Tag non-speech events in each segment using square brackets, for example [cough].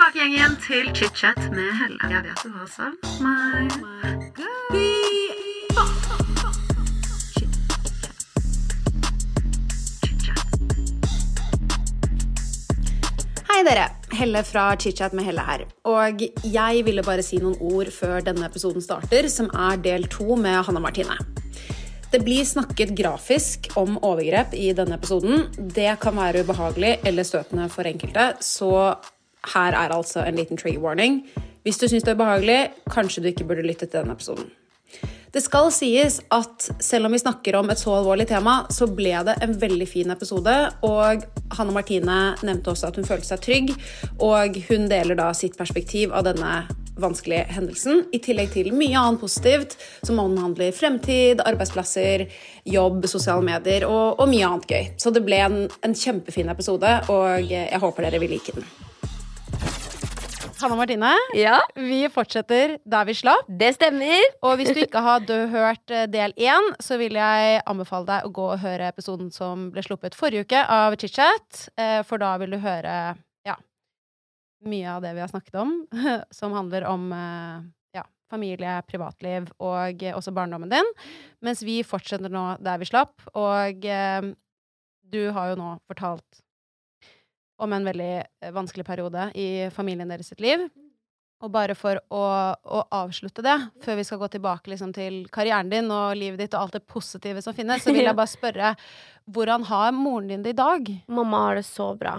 tilbake igjen, igjen til chit-chat med Helle. Jeg vet du har savn meg. Hei dere, Helle fra ChitChat med Helle her. Og jeg ville bare si noen ord før denne episoden starter, som er del to med Hanne Martine. Det blir snakket grafisk om overgrep i denne episoden. Det kan være ubehagelig eller støtende for enkelte, så her er altså en liten trigger warning. Hvis du syns det er behagelig, kanskje du ikke burde lytte til denne episoden. Det skal sies at selv om vi snakker om et så alvorlig tema, så ble det en veldig fin episode. Og Hanne Martine nevnte også at hun følte seg trygg, og hun deler da sitt perspektiv av denne vanskelige hendelsen, i tillegg til mye annet positivt, som omhandler fremtid, arbeidsplasser, jobb, sosiale medier og, og mye annet gøy. Så det ble en, en kjempefin episode, og jeg håper dere vil like den. Hanne Martine, Ja, vi fortsetter der vi slapp. det stemmer. Og hvis du ikke har hørt eh, del én, så vil jeg anbefale deg å gå og høre episoden som ble sluppet forrige uke av ChitChat, eh, for da vil du høre ja, mye av det vi har snakket om, [laughs] som handler om eh, ja, familie, privatliv og også barndommen din. Mens vi fortsetter nå der vi slapp, og du har jo nå fortalt om en veldig eh, vanskelig periode i familien deres sitt liv. Og bare for å, å avslutte det, før vi skal gå tilbake liksom, til karrieren din og livet ditt og alt det positive som finnes, så vil jeg [laughs] bare spørre hvordan har moren din det i dag? Mamma har det så bra.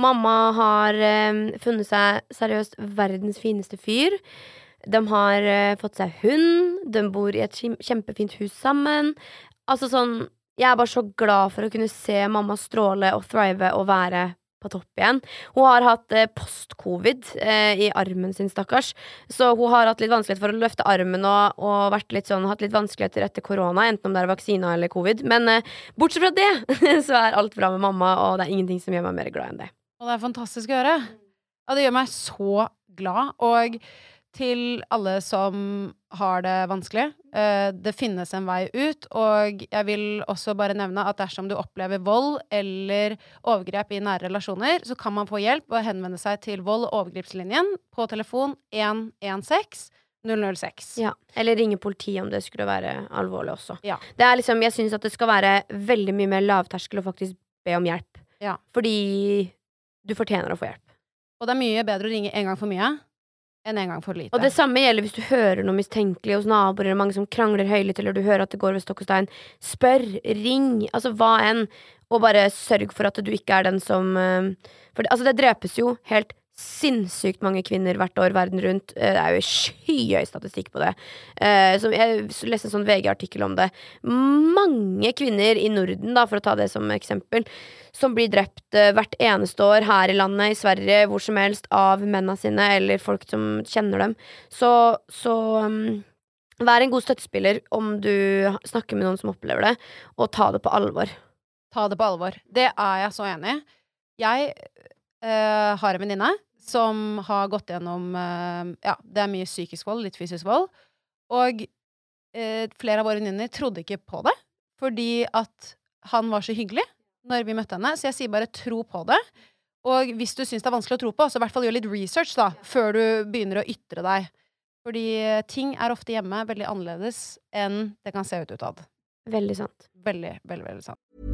Mamma har eh, funnet seg seriøst verdens fineste fyr. De har eh, fått seg hund, de bor i et kjempefint hus sammen. Altså sånn Jeg er bare så glad for å kunne se mamma stråle og thrive og være på topp igjen. Hun har hatt eh, post-covid eh, i armen sin, stakkars. Så hun har hatt litt vanskelighet for å løfte armen og, og litt sånn, hatt litt vanskeligheter etter korona, enten om det er vaksina eller covid. Men eh, bortsett fra det, [laughs] så er alt bra med mamma, og det er ingenting som gjør meg mer glad enn det. Og det er fantastisk å høre. Ja, det gjør meg så glad. Og til alle som har det vanskelig, eh, det finnes en vei ut. Og jeg vil også bare nevne at dersom du opplever vold eller overgrep i nære relasjoner, så kan man få hjelp ved å henvende seg til vold- og overgrepslinjen på telefon 116 006. Ja. Eller ringe politiet om det skulle være alvorlig også. Ja. Det er liksom, jeg syns at det skal være veldig mye mer lavterskel å faktisk be om hjelp. Ja. Fordi du fortjener å få hjelp. Og det er mye bedre å ringe en gang for mye enn en gang for lite. Og det samme gjelder hvis du hører noe mistenkelig hos naboer, eller mange som krangler høylytt, eller du hører at det går ved stokk og stein. Spør, ring, altså hva enn, og bare sørg for at du ikke er den som eh, For altså, det drepes jo helt sinnssykt mange kvinner hvert år verden rundt. Eh, Det er jo skyhøy statistikk på det. Eh, Så jeg leste en sånn VG-artikkel om det. Mange kvinner i Norden, da, for å ta det som eksempel, som blir drept eh, hvert eneste år her i landet, i Sverige, hvor som helst, av mennene sine eller folk som kjenner dem. Så, så um, vær en god støttespiller om du snakker med noen som opplever det, og ta det på alvor. Ta det på alvor. Det er jeg så enig i. Jeg eh, har en venninne som har gått gjennom uh, Ja, det er mye psykisk vold, litt fysisk vold. Og uh, flere av våre venninner trodde ikke på det, fordi at han var så hyggelig når vi møtte henne. Så jeg sier bare tro på det. Og hvis du syns det er vanskelig å tro på, så i hvert fall gjør litt research da, før du begynner å ytre deg. Fordi ting er ofte hjemme veldig annerledes enn det kan se ut utad. Veldig sant. Veldig, veldig, veldig sant.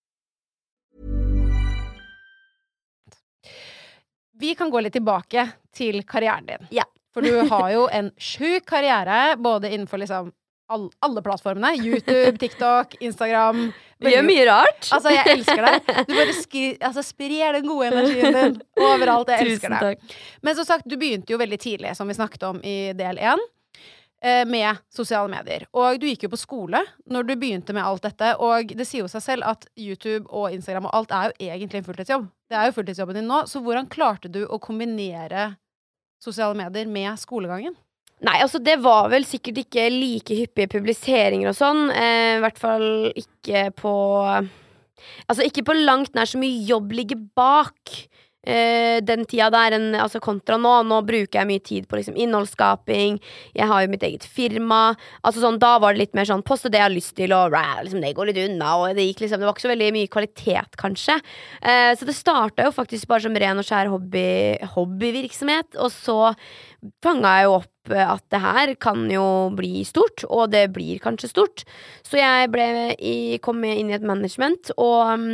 Vi kan gå litt tilbake til karrieren din. Ja. [laughs] For du har jo en sjuk karriere, både innenfor liksom all, alle plattformene. YouTube, TikTok, Instagram. Vi gjør mye rart. Altså, jeg elsker deg. [laughs] Du bare skri, altså, sprer den gode energien din overalt. Jeg elsker deg. Men som sagt, du begynte jo veldig tidlig, som vi snakket om i del én, med sosiale medier. Og du gikk jo på skole når du begynte med alt dette, og det sier jo seg selv at YouTube og Instagram og alt er jo egentlig en fulltidsjobb. Det er jo fulltidsjobben din nå, så hvordan klarte du å kombinere sosiale medier med skolegangen? Nei, altså det var vel sikkert ikke like hyppige publiseringer og sånn. Eh, I hvert fall ikke på Altså ikke på langt nær så mye jobb ligger bak. Eh, den tida der en, altså kontra nå. Nå bruker jeg mye tid på liksom innholdsskaping. Jeg har jo mitt eget firma. Altså sånn, Da var det litt mer sånn poste det jeg har lyst til, og rah, liksom, det går litt unna. Og det, gikk liksom, det var ikke så veldig mye kvalitet, kanskje. Uh, så det starta jo faktisk bare som ren og skjær hobby, hobbyvirksomhet. Og så fanga jeg jo opp at det her kan jo bli stort, og det blir kanskje stort. Så jeg ble i, kom inn i et management og mm,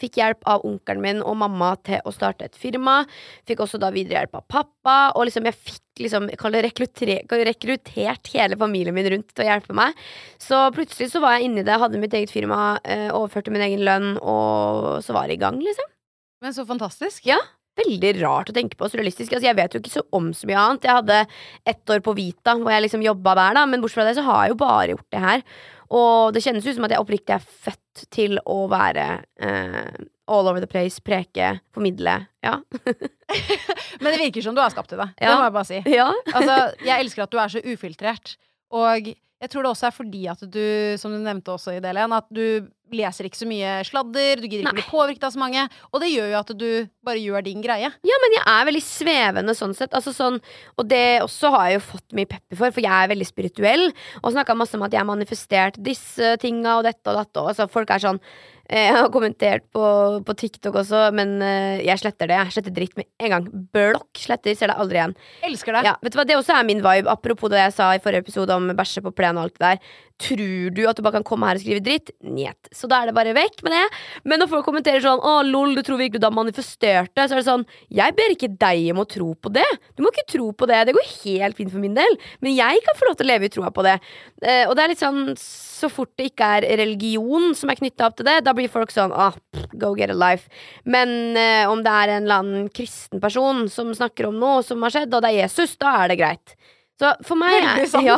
fikk hjelp av onkelen min og mamma til å starte et firma. Fikk også da videre hjelp av pappa, og liksom jeg fikk liksom, jeg rekrutter- rekruttert hele familien min rundt til å hjelpe meg. Så plutselig så var jeg inni det, hadde mitt eget firma, eh, overførte min egen lønn, og så var det i gang, liksom. Men så fantastisk. Ja. Veldig rart å tenke på, surrealistisk. Altså, jeg vet jo ikke så om så mye annet. Jeg hadde ett år på Vita, hvor jeg liksom jobba der, da, men bortsett fra det så har jeg jo bare gjort det her. Og det kjennes ut som at jeg oppriktig er født til å være eh, all over the place, preke, formidle. Ja. [laughs] Men det virker som du har skapt det. Det Ja. må jeg bare si. ja. Altså, [laughs] jeg elsker at du er så ufiltrert. Og jeg tror det også er fordi at du, som du nevnte også i del én, at du leser ikke så mye sladder, du gidder ikke Nei. bli påvirket av så mange, og det gjør jo at du bare gjør din greie. Ja, men jeg er veldig svevende sånn sett. Altså sånn, og det også har jeg jo fått mye pepper for, for jeg er veldig spirituell. Og snakka masse om at jeg har manifestert disse tinga og dette og dette. Og altså, folk er sånn Jeg har kommentert på, på TikTok også, men eh, jeg sletter det. Jeg sletter dritt med en gang. Blokk sletter, ser det aldri igjen. Elsker det. Ja, vet du hva, Det også er min vibe. Apropos det jeg sa i forrige episode om bæsje på plenen og alt det der. Tror du at du bare kan komme her og skrive dritt? Njet. Så da er det bare vekk med det. Men når folk kommenterer sånn 'Å, lol, du tror virkelig du har manifestert det', så er det sånn Jeg ber ikke deg om å tro på det. Du må ikke tro på det. Det går helt fint for min del. Men jeg kan få lov til å leve i troa på det. Eh, og det er litt sånn så fort det ikke er religion som er knytta opp til det, da blir folk sånn ah, go get a life. Men eh, om det er en eller annen kristen person som snakker om noe som har skjedd, og det er Jesus, da er det greit. Så for meg [laughs] ja,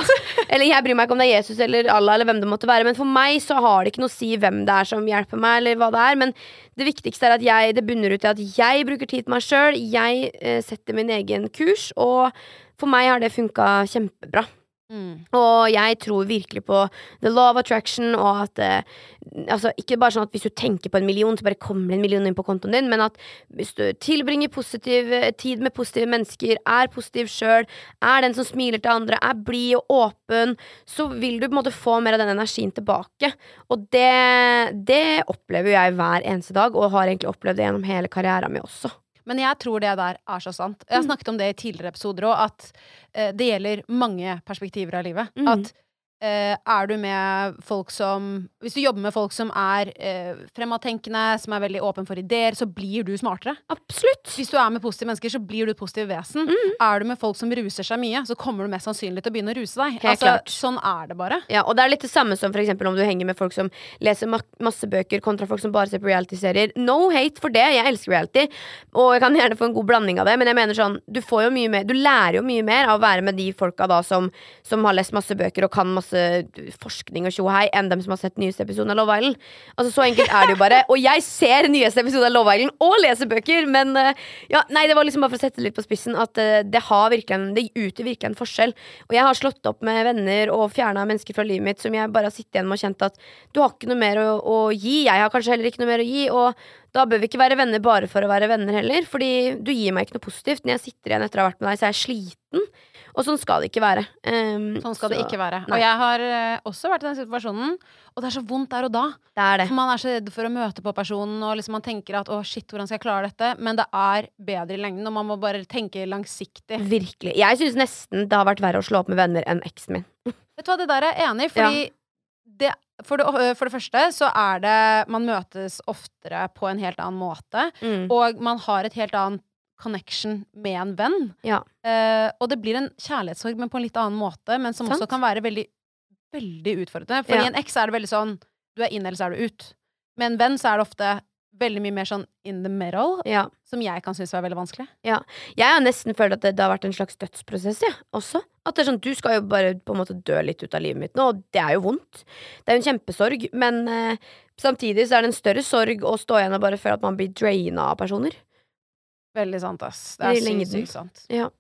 Eller jeg bryr meg ikke om det er Jesus eller Allah eller hvem det måtte være, men for meg så har det ikke noe å si hvem det er som hjelper meg, eller hva det er. Men det viktigste er at jeg, det bunner ut i at jeg bruker tid til meg sjøl, jeg eh, setter min egen kurs, og for meg har det funka kjempebra. Mm. Og jeg tror virkelig på the law of attraction, og at eh, Altså, ikke bare sånn at hvis du tenker på en million, så bare kommer det en million inn på kontoen din, men at hvis du tilbringer positiv eh, tid med positive mennesker, er positiv sjøl, er den som smiler til andre, er blid og åpen, så vil du på en måte få mer av den energien tilbake. Og det, det opplever jeg hver eneste dag, og har egentlig opplevd det gjennom hele karrieren min også. Men jeg tror det der er så sant. Jeg har snakket om det i tidligere episoder òg, at eh, det gjelder mange perspektiver av livet. Mm. At eh, er du med folk som Hvis du jobber med folk som er uh, fremadtenkende, som er veldig åpen for ideer, så blir du smartere. Absolutt. Hvis du er med positive mennesker, så blir du et positivt vesen. Mm. Er du med folk som ruser seg mye, så kommer du mest sannsynlig til å begynne å ruse deg. Altså. Sånn er det bare. Ja, og det er litt det samme som for om du henger med folk som leser ma masse bøker, kontra folk som bare ser på reality-serier. No hate for det, jeg elsker reality, og jeg kan [laughs] gjerne få en god blanding av det, men jeg mener sånn, du får jo mye mer Du lærer jo mye mer av å være med de folka da som, som har lest masse bøker og kan masse forskning og tjohei, enn dem som har sett nyeste episode av Love Island. Altså, så enkelt er det jo bare. Og jeg ser nyeste episode av Love Island og leser bøker, men eh, ja, nei, det var liksom bare for å sette det litt på spissen at eh, det har virkelig en, det utgjør virkelig en forskjell. Og jeg har slått opp med venner og fjerna mennesker fra livet mitt som jeg bare har sittet igjen med og kjent at du har ikke noe mer å, å gi. Jeg har kanskje heller ikke noe mer å gi. Og da bør vi ikke være venner bare for å være venner heller. Fordi du gir meg ikke noe positivt. Når jeg sitter igjen etter å ha vært med deg, så er jeg sliten. Og sånn skal det ikke være. Um, Sånn skal det ikke være. Nei. Og jeg har eh, også vært i den situasjonen, og det er så vondt der og da. Det er det. For man er så redd for å møte på personen, og liksom man tenker at å, shit, hvordan skal jeg klare dette? Men det er bedre i lengden, og man må bare tenke langsiktig. Virkelig. Jeg syns nesten det har vært verre å slå opp med venner enn eksen min. Vet du hva, det der er jeg enig i, fordi det, for, det, øh, for det første så er det Man møtes oftere på en helt annen måte, Mm. og man har et helt annet connection med en venn. Ja. Eh, og det blir en kjærlighetssorg, men på en litt annen måte, men som Sant. også kan være veldig, veldig utfordrende. For Ja. i en eks er det veldig sånn du er inn, eller så er du ut. Med en venn så er det ofte veldig mye mer sånn in the middle, ja. som jeg kan synes er veldig vanskelig. Jeg har nesten følt at det, det har vært en slags dødsprosess, jeg, også. At det er sånn, du skal jo bare på en måte dø litt ut av livet mitt nå, og det er jo vondt. Det er jo en kjempesorg, men eh, samtidig så er det en større sorg å stå igjen og bare føle at man blir draina av personer. Veldig sant, ass. Det er sykt, sykt sant. Ja.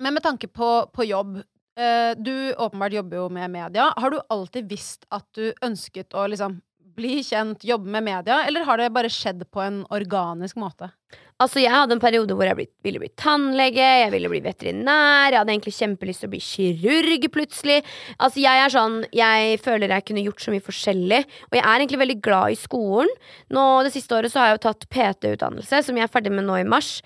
Men med tanke på, på jobb eh, Du åpenbart jobber jo med media. Har du alltid visst at du ønsket å liksom bli kjent, jobbe med media, eller har det bare skjedd på en organisk måte? Altså, jeg hadde en periode hvor jeg ville bli tannlege, jeg ville bli veterinær, jeg hadde egentlig kjempelyst til å bli kirurg plutselig. Altså, jeg er sånn, jeg føler jeg kunne gjort så mye forskjellig, og jeg er egentlig veldig glad i skolen. Nå, det siste året så har jeg jo tatt PT-utdannelse, som jeg er ferdig med nå i mars.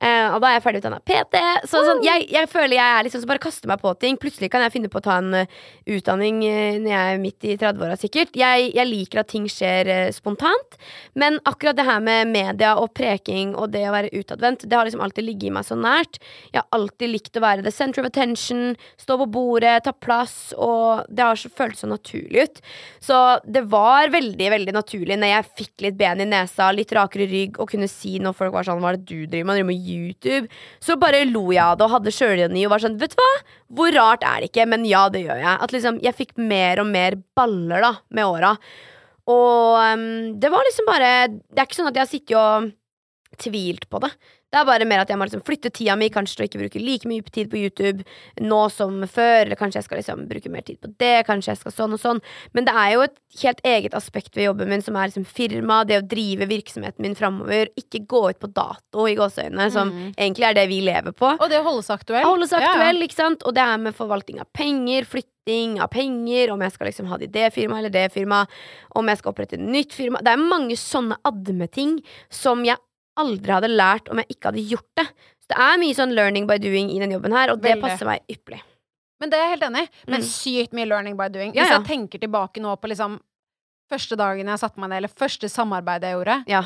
Eh, og da er jeg ferdig utdanna PT. Så sånn, jeg, jeg føler jeg er liksom som bare kaster meg på ting. Plutselig kan jeg finne på å ta en uh, utdanning uh, når jeg er midt i 30-åra, sikkert. Jeg, jeg liker at ting skjer spontant. Men akkurat det her med media og preking og det å være utadvendt, det har liksom alltid ligget i meg så nært. Jeg har alltid likt å være the center of attention, stå på bordet, ta plass, og det har så føltes så naturlig ut. Så det var veldig, veldig naturlig når jeg fikk litt ben i nesa, litt rakere rygg, og kunne si når folk var sånn Hva er det du driver med? Du Driver med YouTube? Så bare lo jeg av det og hadde sjølironi og var sånn Vet du hva? Hvor rart er det ikke? Men ja, det gjør jeg. At liksom jeg fikk mer og mer baller da med åra. Og um, det var liksom bare Det er ikke sånn at jeg har sittet og tvilt på det. Det er bare mer at jeg må liksom flytte tida mi, kanskje til å ikke bruke like mye tid på YouTube nå som før, eller kanskje jeg skal liksom bruke mer tid på det, kanskje jeg skal sånn og sånn. Men det er jo et helt eget aspekt ved jobben min, som er liksom firma, det å drive virksomheten min framover, ikke gå ut på dato i gåseøynene, som egentlig er det vi lever på. Og det å holde seg aktuell. Holde seg ja. ikke sant? Og det er med forvaltning av penger, flytting av penger, om jeg skal liksom ha det i det firmaet eller det firmaet, om jeg skal opprette et nytt firma. Det er mange sånne admeting som jeg aldri hadde lært om jeg ikke hadde gjort det. Så det er mye sånn learning by doing i den jobben her, og det Veldig. passer meg ypperlig. Men det er jeg helt enig i. Men Mm. sykt mye learning by doing. Hvis ja. jeg tenker tilbake nå på liksom første dagen jeg satte meg ned, eller første samarbeidet jeg gjorde Ja,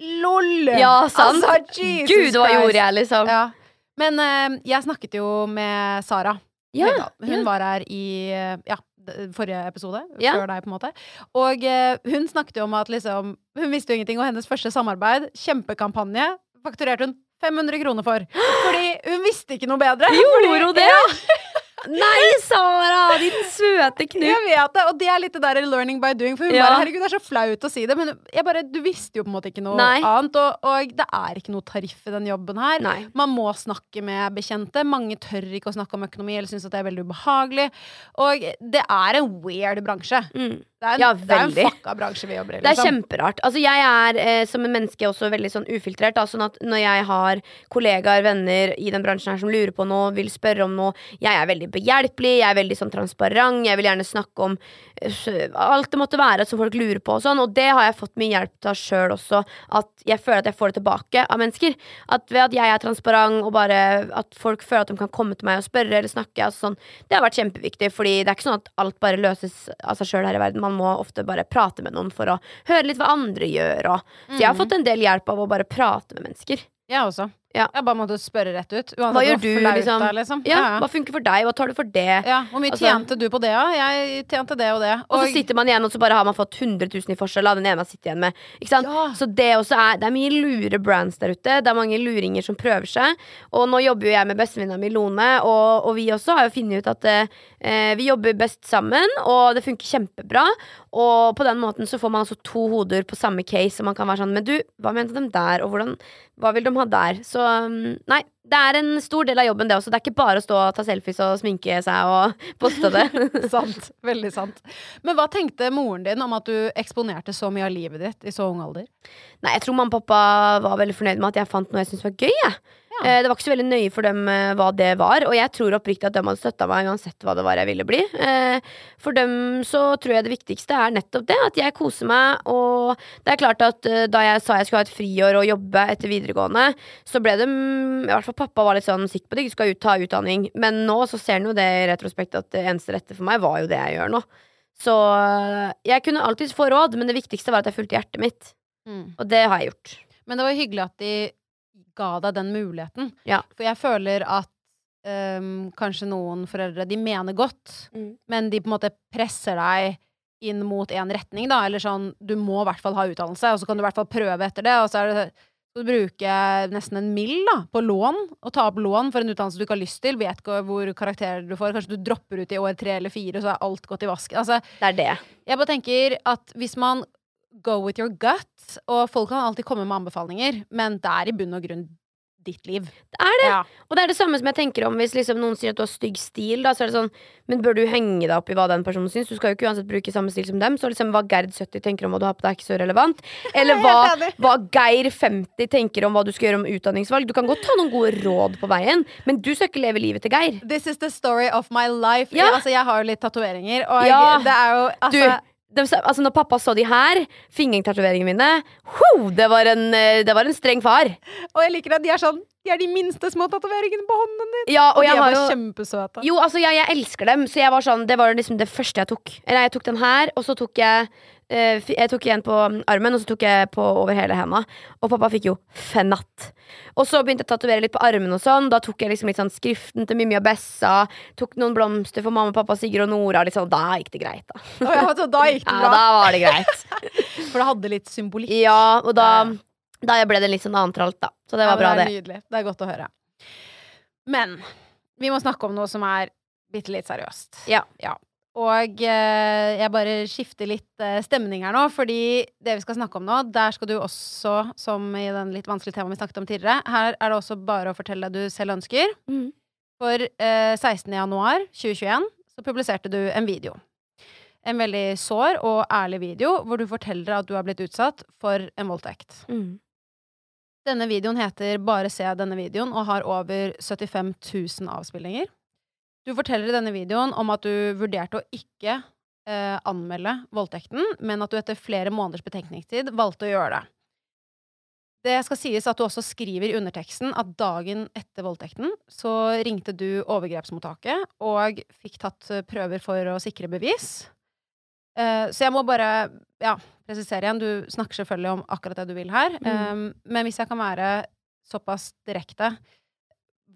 LOL! ja sant? Altså, Jesus Gud, hva Christ. gjorde jeg, liksom? Ja. Men uh, jeg snakket jo med Sara Ja, Hun ja. var her i eh, ja, forrige episode. Ja. Før deg, på en måte. Og eh, hun snakket jo om at liksom Hun visste jo ingenting, og hennes første samarbeid, kjempekampanje, fakturerte hun 500 kroner for. Fordi hun visste ikke noe bedre. Gjorde hun det? [laughs] Nei, Sara! Din søte knut. Jeg vet det, og det er litt det der learning by doing. For hun Ja. bare, herregud, det er så flaut å si det, men bare, du visste jo på en måte ikke noe Nei. annet. Og, og det er ikke noe tariff i den jobben her. Nei. Man må snakke med bekjente. Mange tør ikke å snakke om økonomi eller syns at det er veldig ubehagelig. Og det er en weird bransje. Mm. Det er en, Ja, det er en fucka bransje vi jobber i. Det er liksom. kjemperart. Altså, jeg er eh, som en menneske også veldig sånn ufiltrert. Da, sånn at når jeg har kollegaer, venner i den bransjen her som lurer på noe, vil spørre om noe Jeg er veldig behjelpelig, jeg er veldig sånn transparent, jeg vil gjerne snakke om eh, alt det måtte være som folk lurer på og sånn. Og det har jeg fått mye hjelp av sjøl også. At jeg føler at jeg får det tilbake av mennesker. At ved at jeg er transparent og bare at folk føler at de kan komme til meg og spørre eller snakke. Altså sånn, det har vært kjempeviktig, Fordi det er ikke sånn at alt bare løses av seg sjøl her i verden. Man må ofte bare prate med noen for å høre litt hva andre gjør. Og. Så jeg har fått en del hjelp av å bare prate med mennesker. Jeg også. Ja. Jeg bare måtte spørre rett ut. Uansett Hva gjør du, liksom? liksom. Ja, Ja. Hva funker for deg? Hva tar du for det? Ja, Hvor mye Altså- tjente du på det, da? Jeg tjente det og det. Og så sitter man igjen og så bare har man fått 100 000 i forskjell av den ene man sitter igjen med. Ikke sant? Så det også er Det er mye lure brands der ute. Det er mange luringer som prøver seg. Og nå jobber jo jeg med bestevenninna mi Lone, og, og vi også har jo funnet ut at eh, vi jobber best sammen, og det funker kjempebra. Og på den måten så får man altså to hoder på samme case, og man kan være sånn Men du, hva mente de der, og hvordan Hva vil de ha der? Så nei. Det er en stor del av jobben, det også. Det er ikke bare å stå og ta selfies og sminke seg og [laughs] poste det. [laughs] sant. Veldig sant. Men hva tenkte moren din om at du eksponerte så mye av livet ditt i så ung alder? Nei, jeg tror mamma og pappa var veldig fornøyd med at jeg fant noe jeg syntes var gøy. Jeg. Ja. Eh, det var ikke så veldig nøye for dem eh, hva det var, og jeg tror oppriktig at de hadde støtta meg uansett hva det var jeg ville bli. Eh, for dem så tror jeg det viktigste er nettopp det, at jeg koser meg, og det er klart at da jeg sa jeg skulle ha et friår og jobbe etter videregående, så ble det I hvert fall pappa var litt sånn sikker på at jeg ikke skal ut, ta utdanning, men nå så ser han jo det i retrospekt at det eneste rette for meg var jo det jeg gjør nå. Så jeg kunne alltids få råd, men det viktigste var at jeg fulgte hjertet mitt, Mm. og det har jeg gjort. Men det var hyggelig at de ga deg den muligheten. Ja. For jeg føler at um, kanskje noen foreldre De mener godt, Mm. men de på en måte presser deg inn mot en retning, da. Eller sånn Du må i hvert fall ha utdannelse, og så kan du i hvert fall prøve etter det. Og så er det du bruker nesten en mill da, på lån, og ta opp lån for en utdannelse du ikke har lyst til. Vet ikke hvor karakterer du får. Kanskje du dropper ut i år tre eller fire, og så er alt gått i vasken. Altså, Det er det. jeg bare tenker at hvis man go with your gut Og folk kan alltid komme med anbefalinger, men det er i bunn og grunn ditt liv. Det er det. Ja. Og det er det samme som jeg tenker om hvis liksom noen sier at du har stygg stil. Da, så er det sånn, Men bør du henge deg opp i hva den personen syns? Du skal jo ikke uansett bruke samme stil som dem. Så liksom hva Gerd 70 tenker om hva du har på deg, er ikke så relevant. [laughs] Eller hva, hva Geir 50 tenker om hva du skal gjøre om utdanningsvalg. Du kan godt ta noen gode råd på veien, men du skal ikke leve livet til Geir. This is the story of my life. Ja. Jeg, altså, jeg har jo litt tatoveringer, og Ja. det er jo Du, altså, de, altså Når pappa så de her, fingertatoveringene mine, ho, det, var en, eh, det var en streng far. Og jeg liker at de er sånn De er de minste små tatoveringene på hånden din. Ja, og Og de jeg bare jo kjempesøte. Jo, altså, ja, jeg elsker dem, så jeg var sånn, det var liksom det første jeg tok. Eller jeg tok den her, og så tok jeg Jeg tok en på armen, og så tok jeg på over hele henda. Og pappa fikk jo fenatt. Og så begynte jeg å tatovere litt på armen og sånn. Da tok jeg liksom litt sånn skriften til Mimmi og Bessa. Tok noen blomster for mamma, pappa, Sigurd og Nora. Litt sånn, da gikk det greit, da. Oh, ja, så da gikk det [laughs] Ja, da var det greit. [laughs] For det hadde litt symbolikk. Ja, og da, da ble det litt sånn antralt, da. Så det Ja, var bra, men det det. nydelig. Det er godt å høre. Men vi må snakke om noe som er bitte litt seriøst. Ja. Og eh, jeg bare skifter litt eh, stemning her nå, fordi det vi skal snakke om nå, der skal du også, som i den litt vanskelige temaet vi snakket om tidligere, her er det også bare å fortelle det du selv ønsker. Mm. For eh, 16. januar 2021 så publiserte du en video. En veldig sår og ærlig video hvor du forteller at du har blitt utsatt for en voldtekt. Mm. Denne videoen heter Bare se denne videoen og har over 75 000 avspillinger. Du forteller i denne videoen om at du vurderte å ikke eh, anmelde voldtekten, men at du etter flere måneders betenkningstid valgte å gjøre det. Det skal sies at du også skriver i underteksten at dagen etter voldtekten så ringte du overgrepsmottaket og fikk tatt eh, prøver for å sikre bevis. Eh, så jeg må bare ja, presisere igjen, du snakker selvfølgelig om akkurat det du vil her. Mm. Um, men hvis jeg kan være såpass direkte,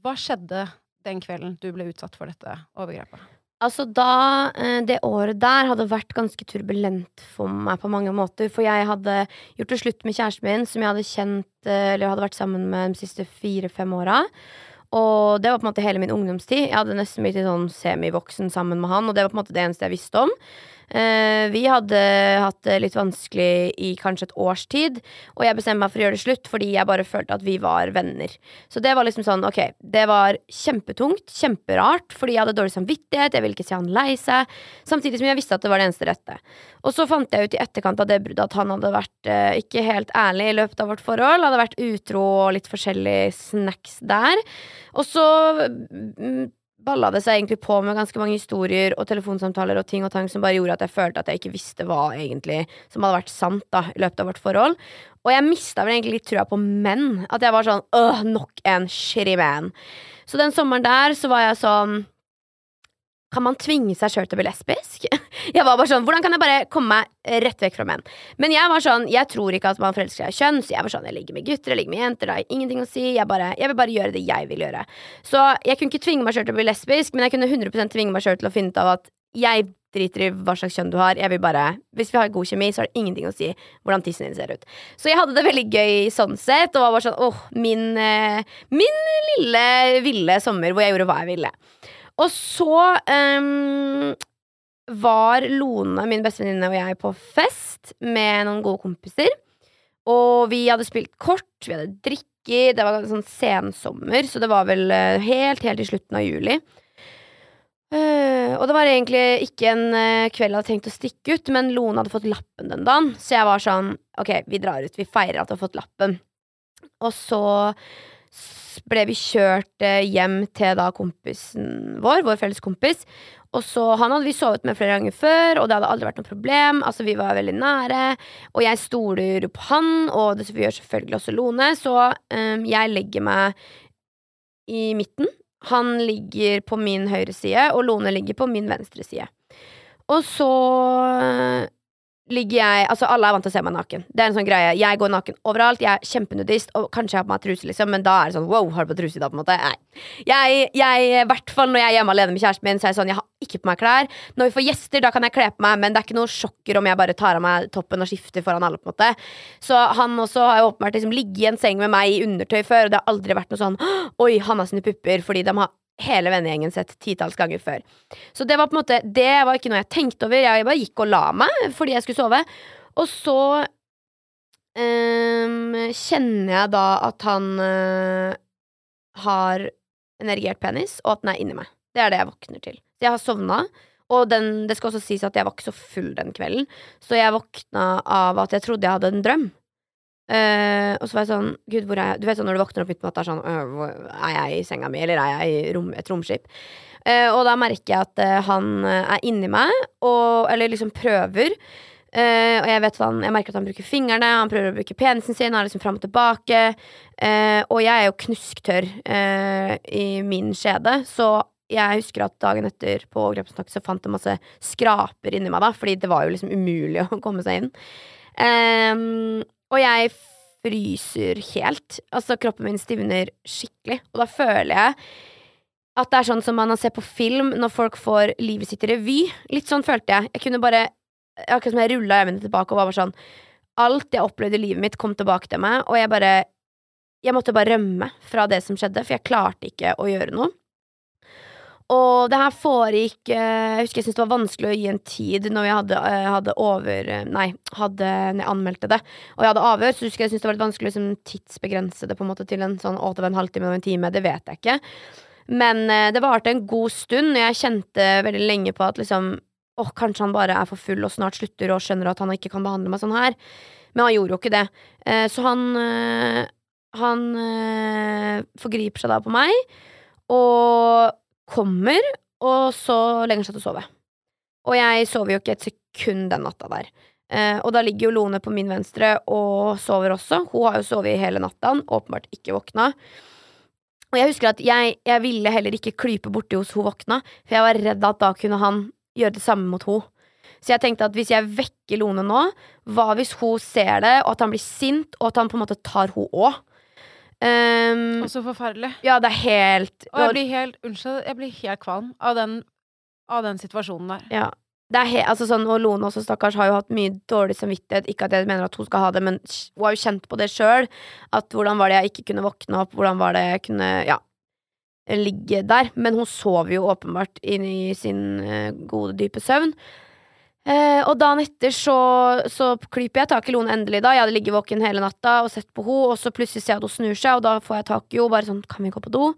hva skjedde den kvelden du ble utsatt for dette overgrepet? Altså da, eh, Det året der hadde vært ganske turbulent for meg på mange måter. For jeg hadde gjort det slutt med kjæresten min, som jeg hadde kjent eh, Eller hadde vært sammen med de siste fire-fem åra. Og det var på en måte hele min ungdomstid. Jeg hadde nesten blitt litt sånn semivoksen sammen med han, og det var på en måte det eneste jeg visste om. Eh, vi hadde hatt det litt vanskelig i kanskje et års tid, og jeg bestemte meg for å gjøre det slutt fordi jeg bare følte at vi var venner. Så det var liksom sånn, ok, det var kjempetungt, kjemperart, fordi jeg hadde dårlig samvittighet, jeg ville ikke se han lei seg, samtidig som jeg visste at det var det eneste rette. Og så fant jeg ut i etterkant av det bruddet at han hadde vært eh, ikke helt ærlig i løpet av vårt forhold, hadde vært utro og litt forskjellige snacks der. Og så mm, balla det seg egentlig på med ganske mange historier og telefonsamtaler og ting og tang som bare gjorde at jeg følte at jeg ikke visste hva egentlig som hadde vært sant da i løpet av vårt forhold. Og jeg mista vel egentlig litt trua på menn. At jeg var sånn åh, nok en shitty man. Så den sommeren der så var jeg sånn kan man tvinge seg sjøl til å bli lesbisk? [laughs] Jeg var bare sånn, Hvordan kan jeg bare komme meg rett vekk fra menn? Men jeg var sånn, jeg tror ikke at man forelsker seg i kjønn, så jeg var sånn, jeg ligger med gutter, jeg ligger med jenter, det har ingenting å si. Jeg, bare, jeg vil bare gjøre det jeg vil gjøre. Så jeg kunne ikke tvinge meg sjøl til å bli lesbisk, men jeg kunne 100 tvinge meg sjøl til å finne ut av at jeg driter i hva slags kjønn du har. Jeg vil bare, Hvis vi har god kjemi, så har det ingenting å si hvordan tissen din ser ut. Så jeg hadde det veldig gøy sånn sett, og var bare sånn åh, min, eh, min lille ville sommer hvor jeg gjorde hva jeg ville. Og så um, var Lone, min bestevenninne, og jeg på fest med noen gode kompiser. Og vi hadde spilt kort, vi hadde drikker, det var sånn sensommer, så det var vel eh, helt, helt i slutten av juli. Uh, og det var egentlig ikke en uh, kveld jeg hadde tenkt å stikke ut, men Lone hadde fått lappen den dagen, så jeg var sånn ok, vi drar ut, vi feirer at du har fått lappen. Og så ble vi kjørt eh, hjem til da kompisen vår, vår felles kompis. Og så, Han hadde vi sovet med flere ganger før, og det hadde aldri vært noe problem. Altså, Vi var veldig nære, og jeg stoler på han, og det gjør selvfølgelig også Lone. Så um, jeg legger meg i midten. Han ligger på min høyre side, og Lone ligger på min venstre side. Og så ligger jeg Altså, alle er vant til å se meg naken. Det er en sånn greie. Jeg går naken overalt. Jeg er kjempenudist, og kanskje jeg har på meg truse, liksom, men da er det sånn wow, har du på truse i dag, på en måte? Nei. Jeg, jeg, hvert fall når jeg er hjemme alene med kjæresten min, så er jeg sånn, jeg har ikke på meg klær. Når vi får gjester, da kan jeg kle på meg, men det er ikke noe sjokker om jeg bare tar av meg toppen og skifter foran alle, på en måte. Så han også har jo åpenbart liksom ligget i en seng med meg i undertøy før, og det har aldri vært noe sånn oi, han har sine pupper, fordi de har hele vennegjengen sett titalls ganger før. Så det var på en måte Det var ikke noe jeg tenkte over. Jeg bare gikk og la meg fordi jeg skulle sove. Og så um, kjenner jeg da at han uh, har en erigert penis, og at den er inni meg. Det er det jeg våkner til. Jeg har sovna. Og den, det skal også sies at jeg var ikke så full den kvelden, så jeg våkna av at jeg trodde jeg hadde en drøm. Eh, og så var jeg sånn Gud, hvor er jeg? Du vet sånn når du våkner opp midt på sånn «Øh, Er jeg i senga mi, eller er jeg i rom, et romskip? Uh, og da merker jeg at uh, han er inni meg, og, eller liksom prøver. Uh, og jeg vet han, jeg merker at han bruker fingrene, han prøver å bruke penisen sin, han er liksom fram og tilbake. uh, og jeg er jo knusktørr uh, i min skjede, så jeg husker at dagen etter på overgrepsnakk så fant jeg masse skraper inni meg, da, fordi det var jo liksom umulig [laughs] å komme seg inn. Ehm, og jeg fryser helt. Altså, kroppen min stivner skikkelig, og da føler jeg at det er sånn som man ser på film når folk får livet sitt i revy. Litt sånn følte jeg. Jeg kunne bare Akkurat som jeg rulla øynene tilbake og var bare sånn Alt jeg opplevde i livet mitt, kom tilbake til meg, og jeg bare Jeg måtte bare rømme fra det som skjedde, for jeg klarte ikke å gjøre noe. Og det her foregikk eh, Jeg husker jeg syntes det var vanskelig å gi en tid når vi hadde, eh, hadde over eh, Nei, hadde når jeg anmeldte det, og jeg hadde avhør, så husker jeg syntes det var litt vanskelig å liksom, tidsbegrense det på en måte til en sånn å, det en halvtime og en time. Det vet jeg ikke. Men det varte en god stund, og jeg kjente veldig lenge på at liksom Åh, kanskje han bare er for full og snart slutter og skjønner at han ikke kan behandle meg sånn her. Men han gjorde jo ikke det. Så han Han forgriper seg da på meg, og kommer, og så legger han seg til å sove. Og jeg sover jo ikke et sekund den natta der. Eh, og da ligger jo Lone på min venstre og sover også. Hun har jo sovet hele natta, åpenbart ikke våkna. Og jeg husker at jeg, jeg ville heller ikke klype borti hos hun våkna, for jeg var redd at da kunne han gjøre det samme mot hun. Så jeg tenkte at hvis jeg vekker Lone nå, hva hvis hun ser det, og at han blir sint, og at han på en måte tar hun òg? Um, Og så forferdelig. ja, det er helt Og jeg blir helt Unnskyld, jeg blir helt kvalm av den, av den situasjonen der. Ja. Det er he altså sånn, og Lone også, stakkars, har jo hatt mye dårlig samvittighet. Ikke at jeg mener at hun skal ha det, men hun har jo kjent på det sjøl. At hvordan var det jeg ikke kunne våkne opp, hvordan var det jeg kunne ja, ligge der. Men hun sover jo åpenbart inn i sin eh, gode, dype søvn. Eh, og dagen etter så, så klyper jeg tak i Lone endelig da. Jeg hadde ligget våken hele natta og sett på henne, og så plutselig ser jeg at hun snur seg, og da får jeg tak i henne. Bare sånn, kan vi gå på do?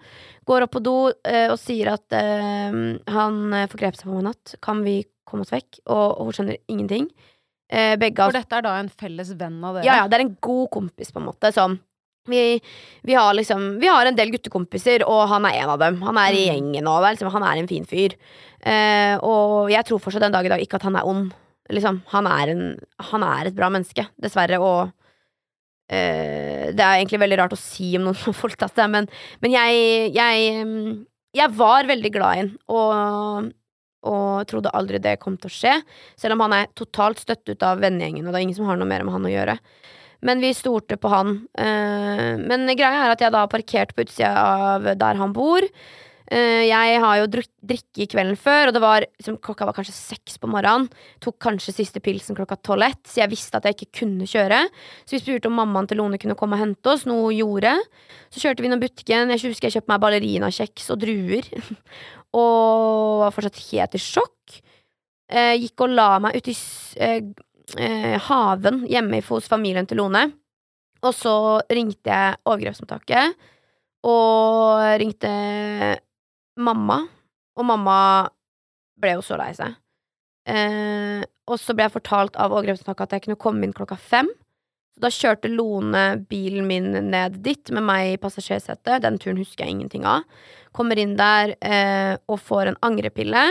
Går opp på do eh, og sier at eh, han eh, forgrep seg på meg i natt. Kan vi komme oss vekk? Og, og hun skjønner ingenting. Eh, begge For dette er da en felles venn av dere? ja, ja, det er en god kompis, på en måte. Sånn. Vi, vi har liksom Vi har en del guttekompiser, og han er en av dem. Han er i Mm. gjengen, og liksom, han er en fin fyr. Eh, og jeg tror fortsatt den dag i dag ikke at han er ond. Liksom, han er, en, han er et bra menneske, dessverre, og eh, Det er egentlig veldig rart å si om noen [laughs] som har voldtatt deg, men, men jeg, jeg mm, Jeg var veldig glad i han, og og trodde aldri det kom til å skje. Selv om han er totalt støtt ut av vennegjengen, og det er ingen som har noe mer med han å gjøre. Men vi stolte på han. Eh, men greia er at jeg da har parkert på utsida av der han bor. Eh, jeg har jo drikke kvelden før, og det var liksom, klokka var kanskje seks på morgenen. Tok kanskje siste pilsen klokka tolv ett, så jeg visste at jeg ikke kunne kjøre. Så vi spurte om mammaen til Lone kunne komme og hente oss, noe hun gjorde. Så kjørte vi innom butikken. Jeg husker jeg kjøpte meg ballerinakjeks og druer. [laughs] og var fortsatt helt i sjokk. Eh, gikk og la meg ute i s- eh, haven hjemme hos familien til Lone. Og så ringte jeg overgrepsmottaket, og ringte mamma. Og mamma ble jo så lei seg. Eh, og så ble jeg fortalt av overgrepsmottaket at jeg kunne komme inn klokka fem. Så da kjørte Lone bilen min ned dit med meg i passasjersetet. Den turen husker jeg ingenting av. Kommer inn der eh, og får en angrepille.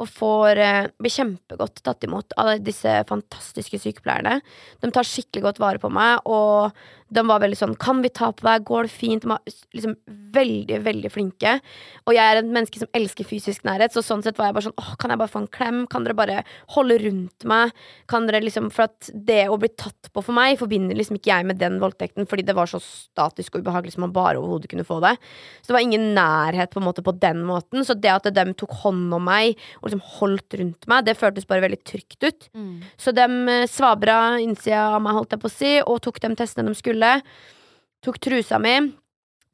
Og får eh, blir kjempegodt tatt imot av disse fantastiske sykepleierne. De tar skikkelig godt vare på meg, og de var veldig sånn 'Kan vi ta på deg? Går det fint?' De var liksom veldig, veldig flinke. Og jeg er et menneske som elsker fysisk nærhet, så sånn sett var jeg bare sånn 'Åh, kan jeg bare få en klem? Kan dere bare holde rundt meg?' Kan dere liksom For at det å bli tatt på for meg, forbinder liksom ikke jeg med den voldtekten, fordi det var så statisk og ubehagelig som man bare overhodet kunne få det. Så det var ingen nærhet på en måte på den måten. Så det at de tok hånd om meg og liksom holdt rundt meg, det føltes bare veldig trygt ut. Så de eh, svabra innsida av meg, holdt jeg på å si, og tok de testene de skulle. Tok trusa mi,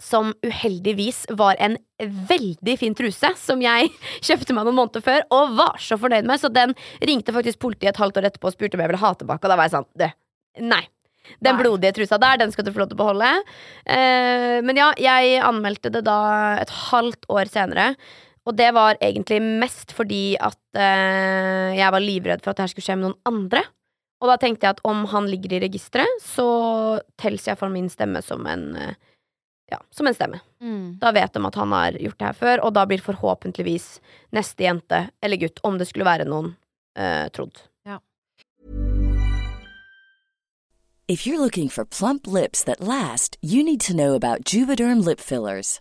som uheldigvis var en veldig fin truse, som jeg [laughs] kjøpte meg noen måneder før, og var så fornøyd med. Så den ringte faktisk politiet et halvt år etterpå og spurte om jeg ville ha tilbake, og da var jeg sånn Du, nei. Den Nei. blodige trusa der, den skal du få lov til å beholde. Eh, men ja, jeg anmeldte det da et halvt år senere. Og det var egentlig mest fordi at eh, jeg var livredd for at det her skulle skje med noen andre. Og da tenkte jeg at om han ligger i registeret, så telles for min stemme som en eh, Ja, som en stemme. Mm. Da vet de at han har gjort det her før, og da blir forhåpentligvis neste jente eller gutt, om det skulle være noen, eh, trodd. If you're looking for plump lips that last, you need to know about Juvederm lip fillers.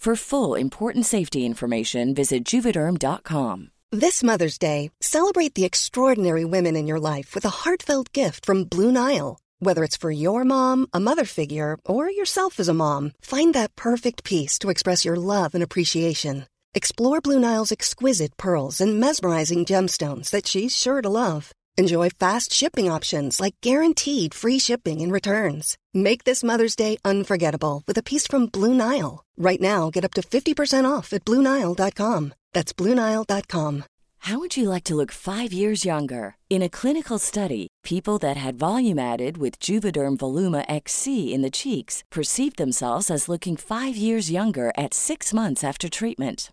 For full important safety information, visit juvederm.com. This Mother's Day, celebrate the extraordinary women in your life with a heartfelt gift from Blue Nile. Whether it's for your mom, a mother figure, or yourself as a mom, find that perfect piece to express your love and appreciation. Explore Blue Nile's exquisite pearls and mesmerizing gemstones that she's sure to love. Enjoy fast shipping options like guaranteed free shipping and returns. Make this Mother's Day unforgettable with a piece from Blue Nile. Right now, get up to 50% off at BlueNile.com. That's BlueNile.com. How would you like to look five years younger? In a clinical study, people that had volume added with Juvederm Voluma XC in the cheeks perceived themselves as looking five years younger at six months after treatment.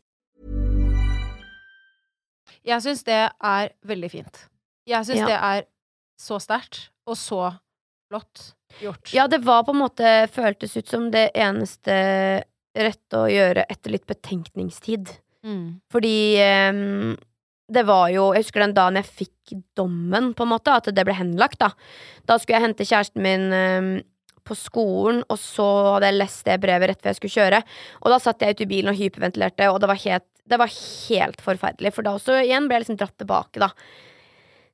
Jeg syns det er veldig fint. Jeg syns Ja. det er så sterkt, og så flott gjort. Ja, det var på en måte føltes ut som det eneste rette å gjøre etter litt betenkningstid. Mm. Fordi um, det var jo Jeg husker den dagen jeg fikk dommen, på en måte, at det ble henlagt. Da Da skulle jeg hente kjæresten min um, på skolen, og så hadde jeg lest det brevet rett før jeg skulle kjøre. Og da satt jeg ute i bilen og hyperventilerte, og det var helt, det var helt forferdelig. For da også igjen ble jeg liksom dratt tilbake, da.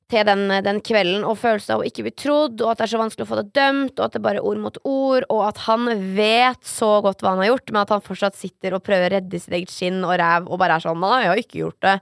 til den, den kvelden, og følelsen av å ikke bli trodd, og at det er så vanskelig å få det dømt, og at det bare er ord mot ord, og at han vet så godt hva han har gjort, men at han fortsatt sitter og prøver å redde sitt eget skinn og ræv, og bare er sånn 'Nei, jeg har ikke gjort det'.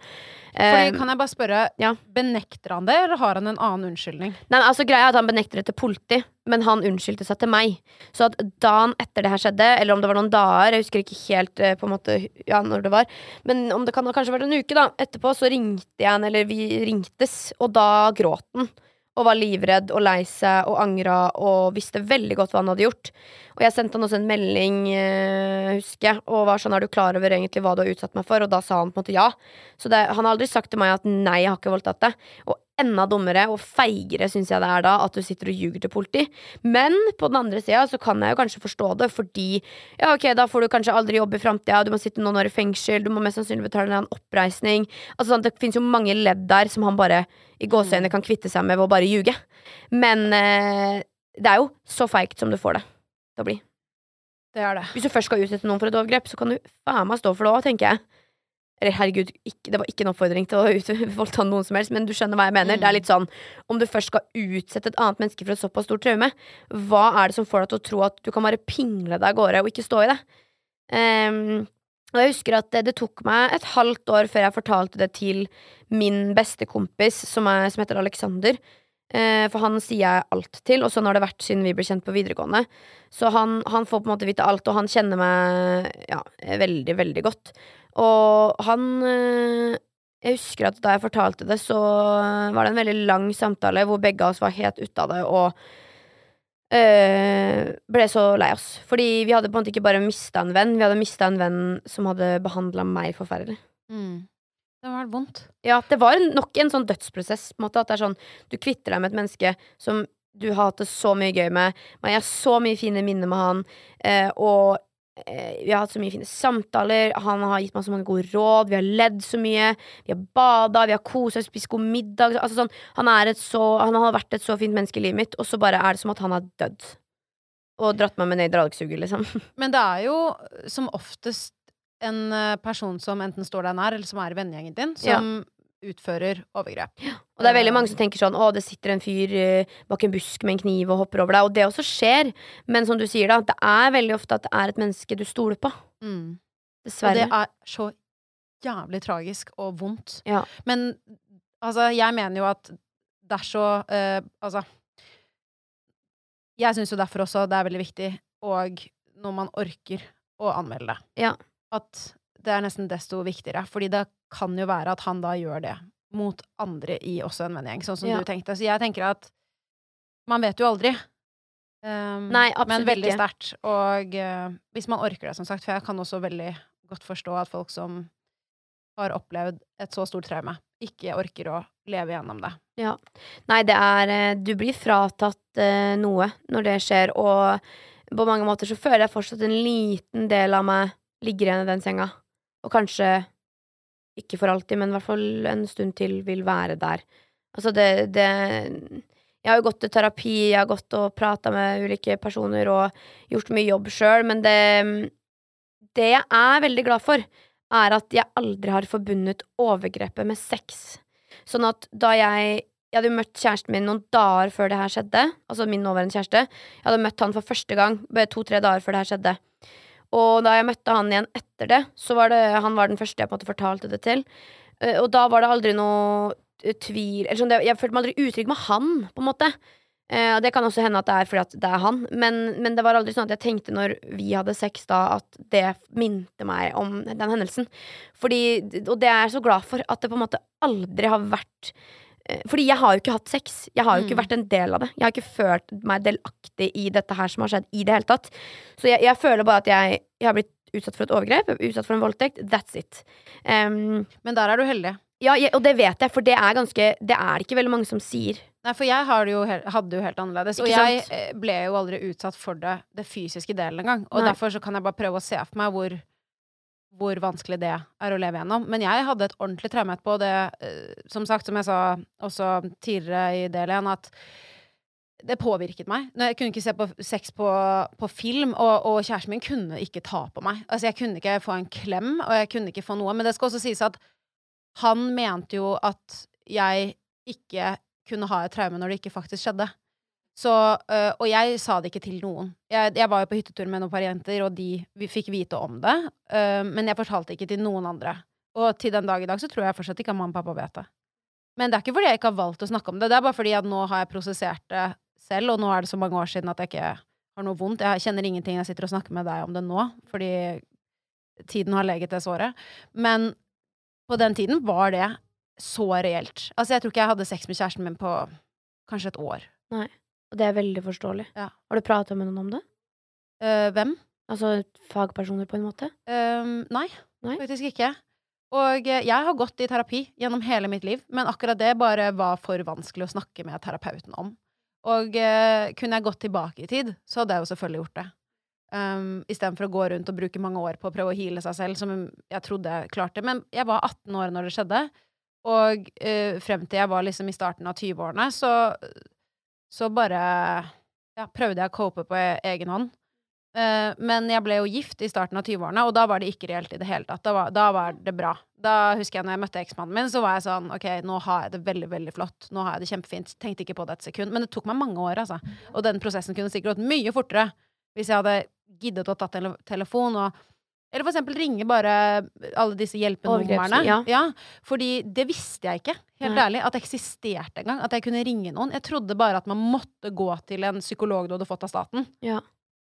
Fordi, Eh, kan jeg bare spørre, ja. benekter han det, eller har han en annen unnskyldning? Nei, altså Greia er at han benekter det til politi, men han unnskyldte seg til meg. Så at dagen etter det her skjedde, eller om det var noen dager, jeg husker ikke helt eh, på en måte ja, når det var, men om det kan ha kanskje vært en uke da, etterpå, så ringte jeg han, eller vi ringtes, og da gråt han. Og var livredd og lei seg og angra og visste veldig godt hva han hadde gjort. Og jeg sendte han også en melding, eh, husker jeg, og var sånn 'Er du klar over egentlig hva du har utsatt meg for?' Og da sa han på en måte ja. Så det, han har aldri sagt til meg at 'nei, jeg har ikke voldtatt deg'. Og enda dummere og feigere syns jeg det er da at du sitter og ljuger til politi. Men på den andre sida så kan jeg jo kanskje forstå det, fordi ja, ok, da får du kanskje aldri jobb i framtida, du må sitte noen år i fengsel, du må mest sannsynlig betale en oppreisning. Altså sånn, Det fins jo mange ledd der som han bare i gåseøyne kan kvitte seg med ved å bare ljuge. Men eh, det er jo så feigt som du får det til å bli. Det er det. Hvis du først skal utsette noen for et overgrep, så kan du faen meg stå for det òg, tenker jeg. Eller herregud, ikke, det var ikke en oppfordring til å ut- [laughs] voldta noen som helst, men du skjønner hva jeg mener. Det er litt sånn, om du først skal utsette et annet menneske for et såpass stort traume, hva er det som får deg til å tro at du kan bare pingle deg av gårde og ikke stå i det? Um, og jeg husker at det, det tok meg et halvt år før jeg fortalte det til min beste kompis, som, er, som heter Alexander. Uh, for han sier jeg alt til, og sånn har det vært siden vi ble kjent på videregående. Så han, han får på en måte vite alt, og han kjenner meg ja, veldig, veldig godt. Og han eh, Jeg husker at da jeg fortalte det, så var det en veldig lang samtale hvor begge av oss var helt ute av det og øh, ble så lei oss. Fordi vi hadde på en måte ikke bare mista en venn, vi hadde mista en venn som hadde behandla meg forferdelig. Mm. Det var vondt. Ja, det var nok en sånn dødsprosess. På en måte, at det er sånn, Du kvitter deg med et menneske som du har hatt det så mye gøy med. Man har så mye fine minner med han. Eh, og eh, vi har hatt så mye fine samtaler. Han har gitt meg så mange gode råd. Vi har ledd så mye. Vi har bada, vi har kosa spist god middag. Altså, sånn, han, så, han har vært et så fint menneske i livet mitt, og så bare er det som at han har dødd. Og dratt meg med ned i dragsuget, liksom. [laughs] Men det er jo som oftest en eh, person som enten står deg nær, eller som er i vennegjengen din, som utfører overgrep. Og det er veldig mange som tenker sånn Å, det sitter en fyr eh, bak en busk med en kniv og hopper over deg. Og det også skjer. Men som du sier, da, det er veldig ofte at det er et menneske du stoler på. Mm. Og det er så jævlig tragisk og vondt. Ja. Men altså, jeg mener jo at det er så eh, Altså Jeg syns jo derfor også det er veldig viktig, og når man orker å anmelde det, Ja. at det er nesten desto viktigere. Fordi det kan jo være at han da gjør det mot andre i også en vennegjeng, sånn som Ja. du tenkte. Så jeg tenker at man vet jo aldri. Um, Nei, men veldig sterkt. Og uh, hvis man orker det, som sagt, for jeg kan også veldig godt forstå at folk som har opplevd et så stort traume, ikke orker å leve gjennom det. Ja. Nei, det er eh, Du blir fratatt uh, noe når det skjer, og på mange måter så føler jeg fortsatt en liten del av meg ligger igjen i den senga. Og kanskje ikke for alltid, men i hvert fall en stund til vil være der. Altså, det, det Jeg har jo gått til terapi, jeg har gått og prata med ulike personer og gjort mye jobb sjøl, men det Det jeg er veldig glad for, er at jeg aldri har forbundet overgrepet med sex. Sånn at da jeg Jeg hadde jo møtt kjæresten min noen dager før det her skjedde. Altså min nåværende kjæreste. Jeg hadde møtt han for første gang to-tre dager før det her skjedde. Og da jeg møtte han igjen etter det, så var det han var den første jeg på en måte fortalte det til. Eh, Og da var det aldri noe tvil eller sånn, Jeg følte meg aldri utrygg med han, på en måte. Eh, og det kan også hende at det er fordi at det er han, men, men det var aldri sånn at jeg tenkte når vi hadde sex da, at det minte meg om den hendelsen. Fordi, og det er jeg så glad for, at det på en måte aldri har vært fordi jeg har jo ikke hatt sex. Jeg har jo ikke Mm. vært en del av det. Jeg har ikke følt meg delaktig i dette her som har skjedd, i det hele tatt. Så jeg, jeg føler bare at jeg, jeg har blitt utsatt for et overgrep, er utsatt for en voldtekt. That's it. Um, Men der er du heldig. ja, jeg, og det vet jeg, for det er ganske Det er ikke veldig mange som sier. Nei, for jeg har det jo hadde det jo helt annerledes. Og jeg eh, ble jo aldri utsatt for det, det fysiske delen engang. Og Nei. derfor så kan jeg bare prøve å se for meg hvor, hvor vanskelig det er å leve gjennom. Men jeg hadde et ordentlig traume og det, eh, som sagt, som jeg sa også tidligere i del én, at det påvirket meg. Jeg kunne ikke se på sex på, på film, og, og kjæresten min kunne ikke ta på meg. Altså, jeg kunne ikke få en klem, og jeg kunne ikke få noe. Men det skal også sies at han mente jo at jeg ikke kunne ha et traume når det ikke faktisk skjedde. Så, øh, og jeg sa det ikke til noen. Jeg, jeg var jo på hyttetur med noen par jenter, og de vi fikk vite om det. øh, men jeg fortalte ikke til noen andre. Og til den dag i dag så tror jeg fortsatt ikke at mamma og pappa vet det. Men det er ikke fordi jeg ikke har valgt å snakke om det. Det er bare fordi at nå har jeg prosessert det selv, og nå er det så mange år siden at jeg ikke har noe vondt. Jeg kjenner ingenting. Jeg sitter og snakker med deg om det nå, fordi tiden har leget det såret. Men på den tiden var det så reelt. Altså, jeg tror ikke jeg hadde sex med kjæresten min på kanskje et år. Og det er veldig forståelig. Ja. Har du prata med noen om det? Uh, hvem? Altså fagpersoner, på en måte? Uh, nei, Nei? faktisk ikke. Og eh, jeg har gått i terapi gjennom hele mitt liv, men akkurat det bare var for vanskelig å snakke med terapeuten om. Og uh, kunne jeg gått tilbake i tid, så hadde jeg jo selvfølgelig gjort det. Um, Istedenfor å gå rundt og bruke mange år på å prøve å heale seg selv, som jeg trodde jeg klarte. Men jeg var 18 år når det skjedde, og uh, frem til jeg var liksom i starten av 20-årene, så, så bare ja, prøvde jeg å cope på e- egen hånd. Eh, men jeg ble jo gift i starten av 20-årene, og da var det ikke reelt i det hele tatt. Da var, da var det bra. Da husker jeg når jeg møtte eksmannen min, så var jeg sånn OK, nå har jeg det veldig, veldig flott. Nå har jeg det kjempefint. Tenkte ikke på det et sekund. Men det tok meg mange år, altså. Og den prosessen kunne sikkert gått mye fortere hvis jeg hadde giddet å tatt tele telefon og eller for eksempel ringe bare alle disse hjelpenumrene. Ja. ja. fordi det visste jeg ikke, helt Nei. ærlig, at det eksisterte engang. At jeg kunne ringe noen. Jeg trodde bare at man måtte gå til en psykolog du hadde fått av staten. Ja.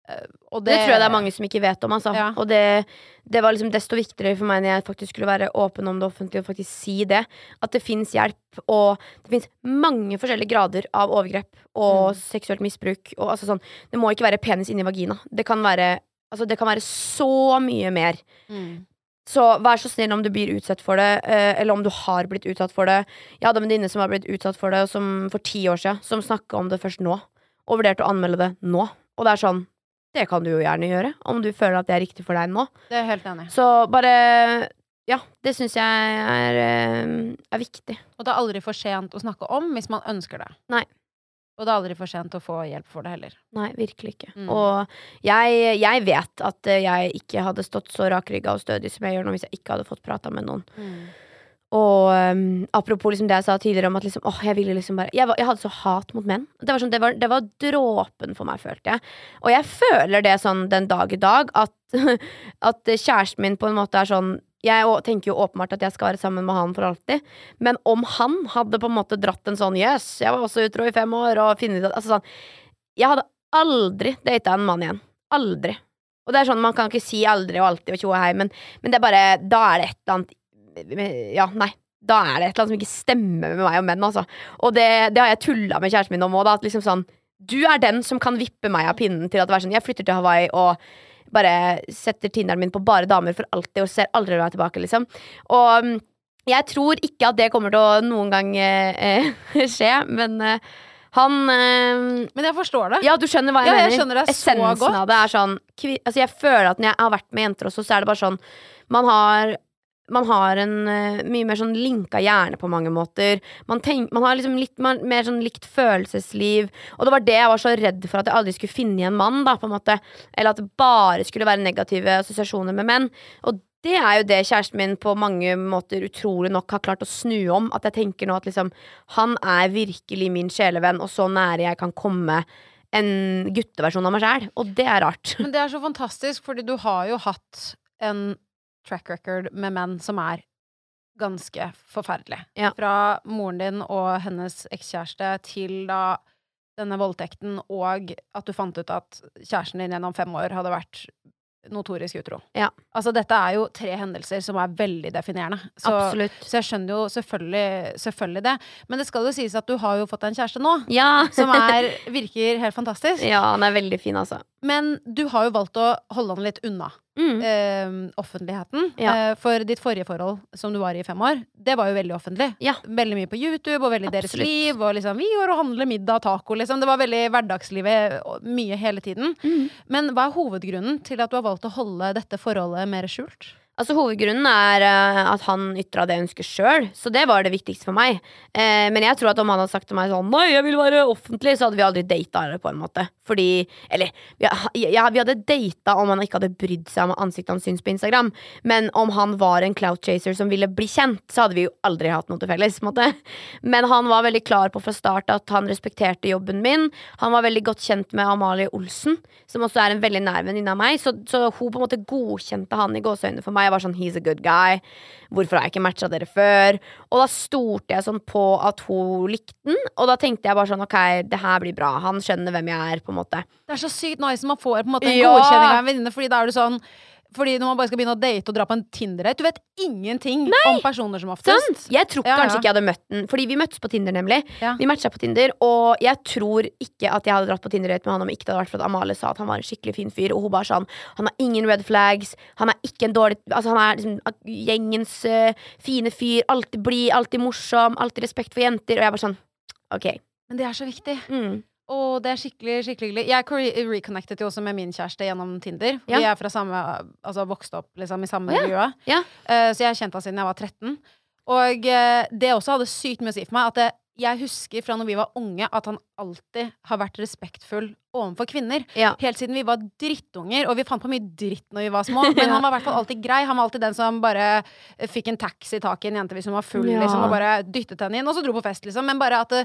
Eh, Og Det, tror jeg det er mange som ikke vet om, altså. Ja. Og det, det var liksom desto viktigere for meg når jeg faktisk skulle være åpen om det offentlige og faktisk si det. At det fins hjelp, og det fins mange forskjellige grader av overgrep og Mm. seksuelt misbruk. Og altså sånn, det må ikke være penis inni vagina. Det kan være, altså, det kan være så mye mer. Mm. Så vær så snill om du blir utsatt for det, eh, eller om du har blitt utsatt for det. Jeg hadde en venninne som har blitt utsatt for det som, for ti år siden, som snakka om det først nå. Og vurderte å anmelde det nå. Og det er sånn, det kan du jo gjerne gjøre, om du føler at det er riktig for deg nå. Det er helt enig. Så bare Ja, det syns jeg er, eh, er viktig. Og det er aldri for sent å snakke om hvis man ønsker det. Nei. Og det er aldri for sent å få hjelp for det heller. Nei, virkelig ikke. Mm. Og jeg, jeg vet at eh, jeg ikke hadde stått så rakrygga og stødig som jeg gjør nå, hvis jeg ikke hadde fått prata med noen. Og um, apropos liksom det jeg sa tidligere om at liksom, åh, jeg ville liksom bare jeg, var, jeg hadde så hat mot menn. Det var, sånn, det, var, det var dråpen for meg, følte jeg. Og jeg føler det sånn den dag i dag, at, [laughs] at kjæresten min på en måte er sånn Jeg tenker jo åpenbart at jeg skal være sammen med han for alltid, men om han hadde på en måte dratt en sånn Yes, jeg var også utro i fem år, og funnet ut Altså sånn Jeg hadde aldri data en mann igjen. Aldri. Og det er sånn, Man kan ikke si aldri og alltid og tjo og hei, men, men det er bare Da er det et eller annet ja, nei. Da er det et eller annet som ikke stemmer med meg og menn, altså. Og det, det har jeg tulla med kjæresten min om òg, liksom sånn Du er den som kan vippe meg av pinnen til at det er sånn Jeg flytter til Hawaii og bare setter Tinderen min på bare damer for alltid og ser aldri meg tilbake, liksom. Og mm, jeg tror ikke at det kommer til å noen gang eh, [laughs] skje, men eh, han eh, Men jeg forstår det. ja, du skjønner hva jeg Ja, jeg mener. skjønner det Essensen av det er sånn Altså, jeg føler at når jeg har vært med jenter også, så er det bare sånn Man har man har en uh, mye mer sånn linka hjerne på mange måter. Man, tenk, man har liksom litt mer, mer sånn likt følelsesliv. Og det var det jeg var så redd for at jeg aldri skulle finne igjen mann, da, på en måte. Eller at det bare skulle være negative assosiasjoner med menn. Og det er jo det kjæresten min på mange måter utrolig nok har klart å snu om. At jeg tenker nå at liksom Han er virkelig min sjelevenn, og så nære jeg kan komme en gutteversjon av meg sjæl. Og det er rart. Men det er så fantastisk, fordi du har jo hatt en track record med menn som er ganske forferdelig. Ja. Fra moren din og hennes ekskjæreste til da denne voldtekten, og at du fant ut at kjæresten din gjennom fem år hadde vært notorisk utro. Ja. Altså, dette er jo tre hendelser som er veldig definerende. Så, så jeg skjønner jo selvfølgelig, selvfølgelig det. Men det skal jo sies at du har jo fått deg en kjæreste nå, Ja. [laughs] som er, virker helt fantastisk. ja, han er veldig fin, altså. Men du har jo valgt å holde han litt unna Mm. eh, offentligheten. Ja. Eh, for ditt forrige forhold, som du var i i fem år, det var jo veldig offentlig. Ja. Veldig mye på YouTube, og veldig deres liv. Og liksom, vi går og handler middag og taco, liksom. Det var veldig hverdagslivet, mye hele tiden. Mm. Men hva er hovedgrunnen til at du har valgt å holde dette forholdet mer skjult? Altså Hovedgrunnen er uh, at han ytra det jeg ønsker sjøl, så det var det viktigste for meg. Uh, men jeg tror at om han hadde sagt til meg sånn Nei, jeg vil være offentlig, så hadde vi aldri data det, på en måte. Fordi Eller, ja, vi hadde data om han ikke hadde brydd seg om ansiktet hans syns på Instagram, men om han var en clout chaser som ville bli kjent, så hadde vi jo aldri hatt noe til felles. på en måte. Men han var veldig klar på fra start at han respekterte jobben min. Han var veldig godt kjent med Amalie Olsen, som også er en veldig nær venninne av meg, så, så hun på en måte godkjente han i gåseøynene for meg. Jeg var sånn he's a good guy. Hvorfor har jeg ikke matcha dere før? Og da stolte jeg sånn på at hun likte den, og da tenkte jeg bare sånn ok, det her blir bra. Han skjønner hvem jeg er, på en måte. Det er så sykt nice når man får på en måte en Ja. godkjenning av en venninne, fordi da er du sånn fordi når man bare skal begynne å date og dra på en Tinder-date Du vet ingenting om personer som oftest. Sant? Jeg tror Ja, kanskje ja. ikke jeg hadde møtt den, fordi vi møttes på Tinder, nemlig. Ja. Vi matcha på Tinder, og jeg tror ikke at jeg hadde dratt på Tinder-date med han om ikke det hadde vært for at Amalie sa at han var en skikkelig fin fyr, og hun bare sånn Han har ingen red flags, han er ikke en dårlig Altså, han er liksom gjengens uh, fine fyr, alltid blid, alltid morsom, alltid respekt for jenter, og jeg bare sånn OK. Men det er så viktig. Mm. Og det er skikkelig skikkelig hyggelig. Jeg reconnectet jo også med min kjæreste gjennom Tinder. Ja. Vi er fra samme Altså vokste opp liksom i samme oh, ja. miljø. Ja. Uh, så jeg har kjent henne siden jeg var 13. Og uh, det også hadde sykt mye å si for meg. At det, jeg husker fra når vi var unge, at han alltid har vært respektfull overfor kvinner. Ja. Helt siden vi var drittunger, og vi fant på mye dritt når vi var små. [laughs] Men Ja. han var i hvert fall alltid grei. Han var alltid den som bare eh, fikk en taxi tak i en jente hvis hun var full, Ja. liksom, og bare dyttet henne inn, og så dro på fest, liksom. Men bare at,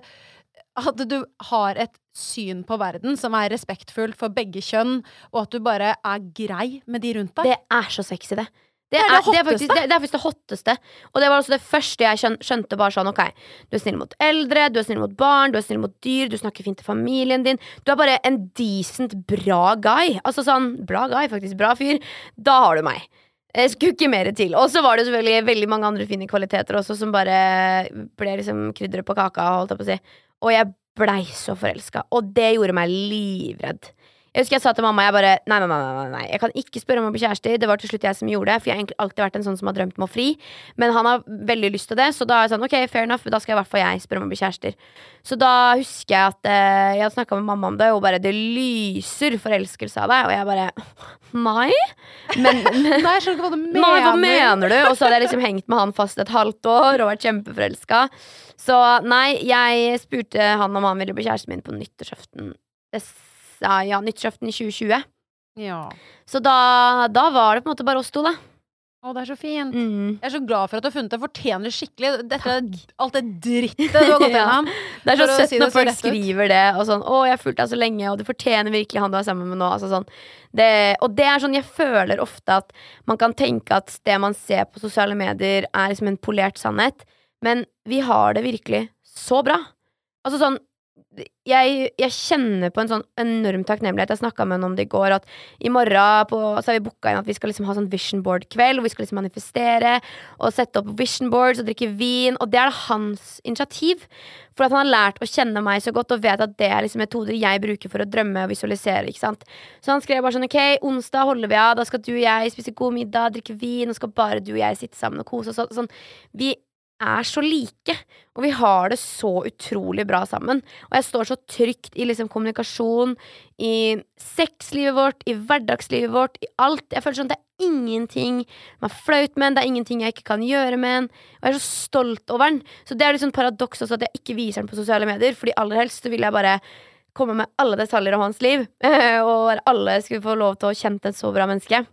at du har et syn på verden som er respektfullt for begge kjønn, og at du bare er grei med de rundt deg. Det er så sexy, det. Det Det er det det, er faktisk, det, det er faktisk det hotteste. Og det var også det første jeg skjønte. Bare sånn, ok Du er snill mot eldre, du er snill mot barn, du er snill mot dyr, du snakker fint til familien din. Du er bare en decent, bra guy. Altså sånn Bra guy, faktisk. Bra fyr. Da har du meg. Jeg skulle ikke mer til. Og så var det selvfølgelig veldig mange andre fine kvaliteter også, som bare ble liksom krydderet på kaka, holdt jeg på å si. Og jeg blei så forelska. Og det gjorde meg livredd. Jeg husker jeg sa til mamma jeg bare, nei, nei, nei, nei, jeg kan ikke spørre om å bli kjærester. Det var til slutt jeg som gjorde det, for jeg har alltid vært en sånn som har drømt om å fri. Men han har veldig lyst til det, så da er jeg sånn, ok, fair enough, da skal i hvert fall jeg spørre om å bli kjærester. Så da husker jeg at eh, jeg hadde snakka med mamma om det, og bare det lyser forelskelse av deg. Og jeg bare nei. Men, [laughs] men Nei, jeg skjønner ikke hva du mener. [laughs] Nei, hva mener du? Og så hadde jeg liksom hengt med han fast et halvt år og vært kjempeforelska. Så nei, jeg spurte han om han ville bli kjæresten min på nyttårsaften. Det ja, nyttårsaften i 2020. Ja. Så da, da var det på en måte bare oss to, da. Å, det er så fint. Mm. Jeg er så glad for at du har funnet det. Fortjener det skikkelig. Dette, alt det drittet du har gått [laughs] Ja. Det er så søtt si når folk skriver det. Og sånn 'Å, jeg har fulgt deg så lenge, og du fortjener virkelig han du er sammen med nå'. Altså sånn. det, og det er sånn jeg føler ofte at man kan tenke at det man ser på sosiale medier, er liksom en polert sannhet. Men vi har det virkelig så bra. Altså sånn jeg, jeg kjenner på en sånn enorm takknemlighet. Jeg snakka med henne om det i går. At i morgen på, så har vi booka inn at vi skal liksom ha sånn vision board-kveld. Hvor vi skal liksom manifestere og sette opp vision boards og drikke vin. Og det er hans initiativ. For at han har lært å kjenne meg så godt og vet at det er liksom metoder jeg bruker for å drømme og visualisere. ikke sant? Så han skrev bare sånn ok, onsdag holder vi av. Da skal du og jeg spise god middag, drikke vin, og skal bare du og jeg sitte sammen og kose oss. Sånn. Vi er så like, og vi har det så utrolig bra sammen. Og jeg står så trygt i liksom kommunikasjon, i sexlivet vårt, i hverdagslivet vårt, i alt. Jeg føler sånn at det er ingenting som er flaut med en, det er ingenting jeg ikke kan gjøre med en. Og jeg er så stolt over den. Så det er liksom paradoks også at jeg ikke viser den på sosiale medier, fordi aller helst så vil jeg bare komme med alle detaljer om hans liv, [laughs] og alle skulle få lov til å kjenne et så bra menneske.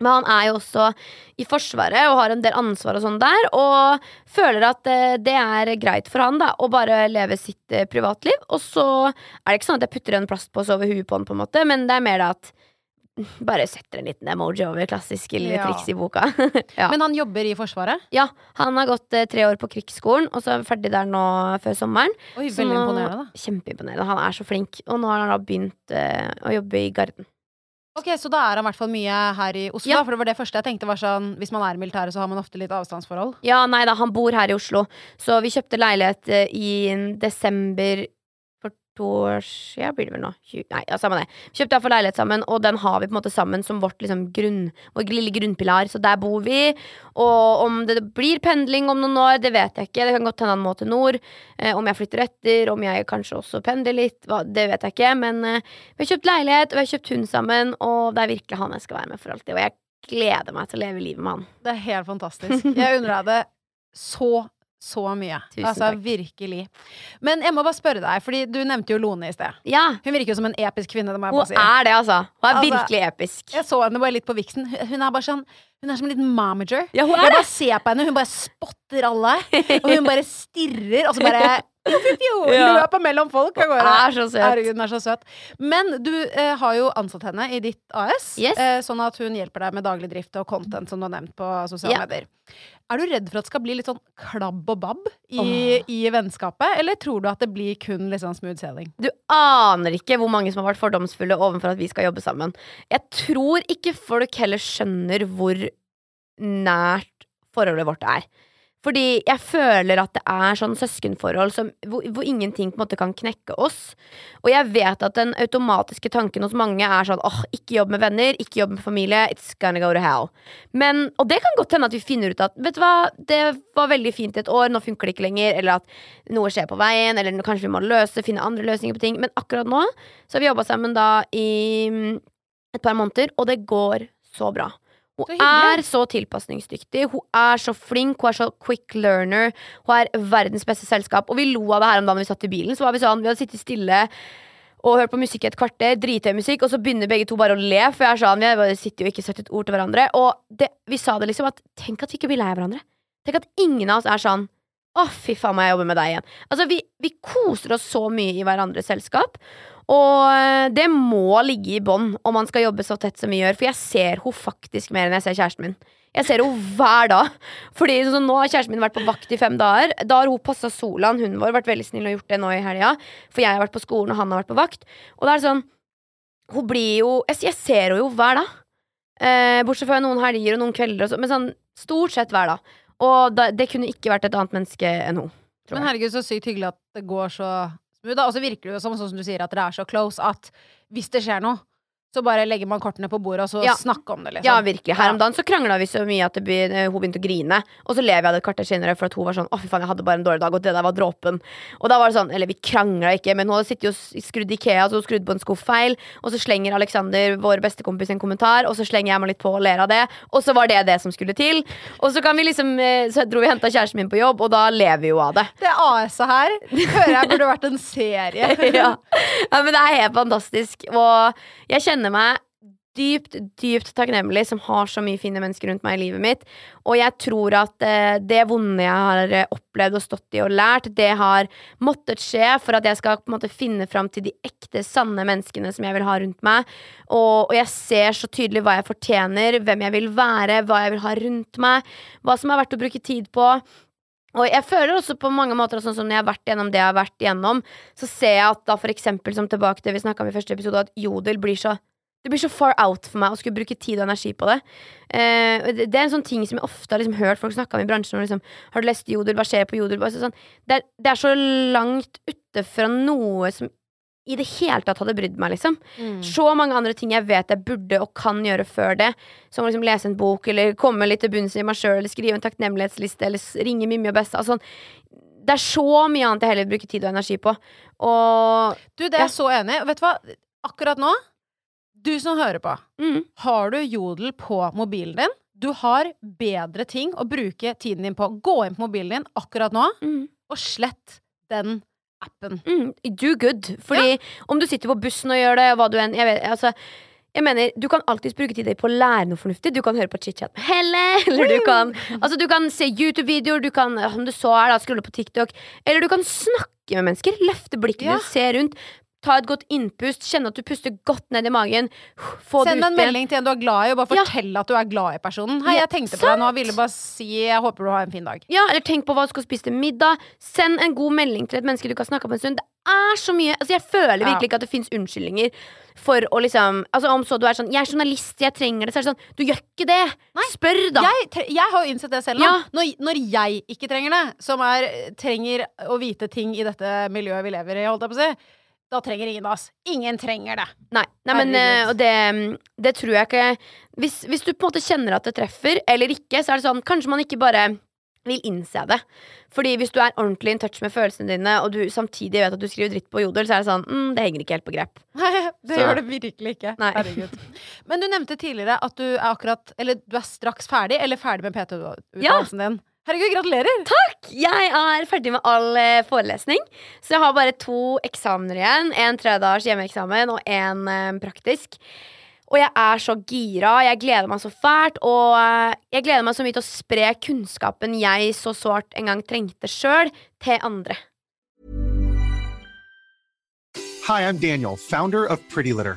Men han er jo også i Forsvaret og har en del ansvar og sånn der, og føler at eh, det er greit for han da å bare leve sitt eh, privatliv. Og så er det ikke sånn at jeg putter en plastpose over huet på han, på en måte, men det er mer da at [laughs] bare setter en liten emoji over klassiske Ja. triks i boka. [laughs] ja. Men han jobber i Forsvaret? ja, han har gått eh, tre år på krigsskolen, og så er han ferdig der nå før sommeren. Oi, veldig imponerende, da. Kjempeimponerende. Han er så flink. Og nå har han da begynt eh, å jobbe i Garden. Ok, Så da er han i hvert fall mye her i Oslo, Ja. for det var det første jeg tenkte var sånn Hvis man er i militæret, så har man ofte litt avstandsforhold. Ja, nei da, han bor her i Oslo. Så vi kjøpte leilighet eh, i desember to år siden, blir det vel nå? 20, nei, ja, samme det. Kjøpte iallfall leilighet sammen, og den har vi på en måte sammen som vårt liksom grunn, vår lille grunnpilar. Så der bor vi. Og om det blir pendling om noen år, det vet jeg ikke. Det kan godt hende han må til nord. Eh, om jeg flytter etter, om jeg kanskje også pendler litt, hva, det vet jeg ikke. Men eh, vi har kjøpt leilighet, og vi har kjøpt hund sammen, og det er virkelig han jeg skal være med for alltid. Og jeg gleder meg til å leve livet med han. Det er helt fantastisk. Jeg unner deg det så, så mye. Tusen altså takk. virkelig. Men jeg må bare spørre deg, fordi du nevnte jo Lone i sted. Ja, Hun virker jo som en episk kvinne, det må jeg hun bare si. er det, altså. Hun er Altså, virkelig episk. Jeg så henne bare litt på viksen. Hun er bare sånn Hun er som en liten momager. Ja, hun er jeg det. bare ser på henne, hun bare spotter alle. Og hun bare stirrer, og så bare [laughs] Ja. løper mellom folk så søt. Herregud, hun er så søt. Men du eh, har jo ansatt henne i ditt AS, Yes. eh, sånn at hun hjelper deg med daglig drift og content, som du har nevnt på sosiale Ja. medier. Er du redd for at det skal bli litt sånn klabb og babb i, i vennskapet, eller tror du at det blir kun litt sånn smooth sailing? Du aner ikke hvor mange som har vært fordomsfulle overfor at vi skal jobbe sammen. Jeg tror ikke folk heller skjønner hvor nært forholdet vårt er. Fordi jeg føler at det er sånn søskenforhold som, hvor, hvor ingenting på en måte kan knekke oss. Og jeg vet at den automatiske tanken hos mange er sånn åh, ikke jobb med venner, ikke jobb med familie, it's gonna go to hell. Men, og det kan godt hende at vi finner ut at vet du hva, det var veldig fint i et år, nå funker det ikke lenger, eller at noe skjer på veien, eller kanskje vi må løse, finne andre løsninger på ting. Men akkurat nå så har vi jobba sammen da i mm, et par måneder, og det går så bra. Hun Så er så tilpasningsdyktig, hun er så flink, hun er så quick learner. Hun er verdens beste selskap. Og vi lo av det her om dagen vi satt i bilen. Så var Vi sånn, vi hadde sittet stille og hørt på musikk i et kvarter, drithøy musikk, og så begynner begge to bare å le. For jeg er sånn, vi sitter jo ikke sagt et ord til hverandre. Og det, vi sa det liksom at tenk at vi ikke blir lei av hverandre. Tenk at ingen av oss er sånn å, fy faen, må jeg jobbe med deg igjen. Altså, vi, vi koser oss så mye i hverandres selskap. Og eh, det må ligge i bånn om man skal jobbe så tett som vi gjør. For jeg ser hun faktisk mer enn jeg ser kjæresten min. Jeg ser henne hver dag. Fordi så Nå har kjæresten min vært på vakt i fem dager. Da har hun passa Solan, hunden vår, vært veldig snill og gjort det nå i helga. For jeg har vært på skolen, og han har vært på vakt. Og det er sånn Hun blir jo jeg ser henne jo hver dag. Eh, bortsett fra noen helger og noen kvelder, og sånn. men sånn stort sett hver dag. Og da, det kunne ikke vært et annet menneske enn hun. Men herregud, så sykt hyggelig at det går så smooth. Og så virker det jo som, sånn som du sier, at dere er så close at hvis det skjer noe, så bare legger man kortene på bordet og så Ja. snakker om det, liksom. Ja, virkelig. Her om dagen så krangla vi så mye at det be, eh, hun begynte å grine. Og så lever jeg det et kvarter senere for at hun var sånn 'Å, fy faen, jeg hadde bare en dårlig dag', og det der var dråpen. Og da var det sånn Eller vi krangla ikke, men hun hadde sittet og skrudd Ikea, så hun skrudde på en skuff feil. Og så slenger Alexander, vår bestekompis, en kommentar, og så slenger jeg meg litt på og ler av det. Og så var det det som skulle til. Og så kan vi liksom eh, Så dro vi og henta kjæresten min på jobb, og da lever vi jo av det. Det AS-et her hører jeg burde vært en serie. [laughs] ja. ja, men det er helt fantastisk. Og jeg kjenner meg dypt, dypt takknemlig som har så mye fine mennesker rundt meg i livet mitt. Og jeg tror at eh, det vonde jeg har eh, opplevd og stått i og lært, det har måttet skje for at jeg skal på en måte finne fram til de ekte, sanne menneskene som jeg vil ha rundt meg. Og, og jeg ser så tydelig hva jeg fortjener, hvem jeg vil være, hva jeg vil ha rundt meg, hva som er verdt å bruke tid på. Og jeg føler også på mange måter sånn som når jeg har vært gjennom det jeg har vært gjennom, så ser jeg at da for eksempel, som tilbake til vi snakket om i første episode, at jodel blir så det blir så far out for meg å skulle bruke tid og energi på det. Eh, det det er en sånn ting som jeg ofte har liksom hørt folk snakke om i bransjen. Liksom, har du lest Jodel? Hva skjer på Jodel? Sånn, det, er, det er så langt ute fra noe som i det hele tatt hadde brydd meg, liksom. Mm. Så mange andre ting jeg vet jeg burde og kan gjøre før det. Som liksom lese en bok, eller komme litt til bunns i meg sjøl, eller skrive en takknemlighetsliste, eller ringe Mimmi og Besta. Altså, det er så mye annet jeg heller vil bruke tid og energi på. Og Du, det er jeg så enig i. Vet du hva? Akkurat nå, du som hører på, mm, har du Jodel på mobilen din? Du har bedre ting å bruke tiden din på. Gå inn på mobilen din akkurat nå, mm. og slett den appen. Mm, do good. Fordi om du sitter på bussen og gjør det, og hva du enn jeg, vet, altså, jeg mener, Du kan alltids bruke tid på å lære noe fornuftig. Du kan høre på chit-chat med Helle. [laughs] Eller du kan, altså, du kan se YouTube-videoer, du kan om du så er da, skrulle på TikTok. Eller du kan snakke med mennesker. Løfte blikket Ja. ditt, se rundt. Ta et godt innpust, kjenne at du puster godt ned i magen. Få Send en melding til en du er glad i, og bare Ja. fortell at du er glad i personen. Hei, jeg tenkte på deg nå, sant. ville bare si jeg håper du har en fin dag. Ja, eller tenk på hva du skal spise til middag. Send en god melding til et menneske du ikke har snakka med en stund. Det er så mye Altså Jeg føler Ja. virkelig ikke at det fins unnskyldninger for å liksom Altså Om så du er sånn 'Jeg er journalist, jeg trenger det', så er det sånn Du gjør ikke det! Spør, da! Jeg, jeg har jo innsett det selv nå. Ja. Når, når jeg ikke trenger det, som er trenger å vite ting i dette miljøet vi lever i, holdt jeg på å si, da trenger ingen av oss. Ingen trenger det. Nei, nei men Herregud. eh, Og det, det tror jeg ikke hvis, hvis du på en måte kjenner at det treffer, eller ikke, så er det sånn Kanskje man ikke bare vil innse det. Fordi hvis du er ordentlig in touch med følelsene dine, og du samtidig vet at du skriver dritt på Jodel, så er det sånn mm, Det henger ikke helt på grep. Nei, [laughs] det Så- gjør det virkelig ikke. Nei. Herregud. Men du nevnte tidligere at du er akkurat Eller du er straks ferdig, eller ferdig med PT-utdannelsen din. Herregud, gratulerer! Takk! Jeg er ferdig med all eh, forelesning, så jeg har bare to eksamener igjen. En tredagers hjemmeeksamen og en eh, praktisk. Og jeg er så gira. Jeg gleder meg så fælt. Og eh, jeg gleder meg så mye til å spre kunnskapen jeg så sårt en gang trengte sjøl, til andre. Hi, I'm Daniel, founder of Pretty Litter.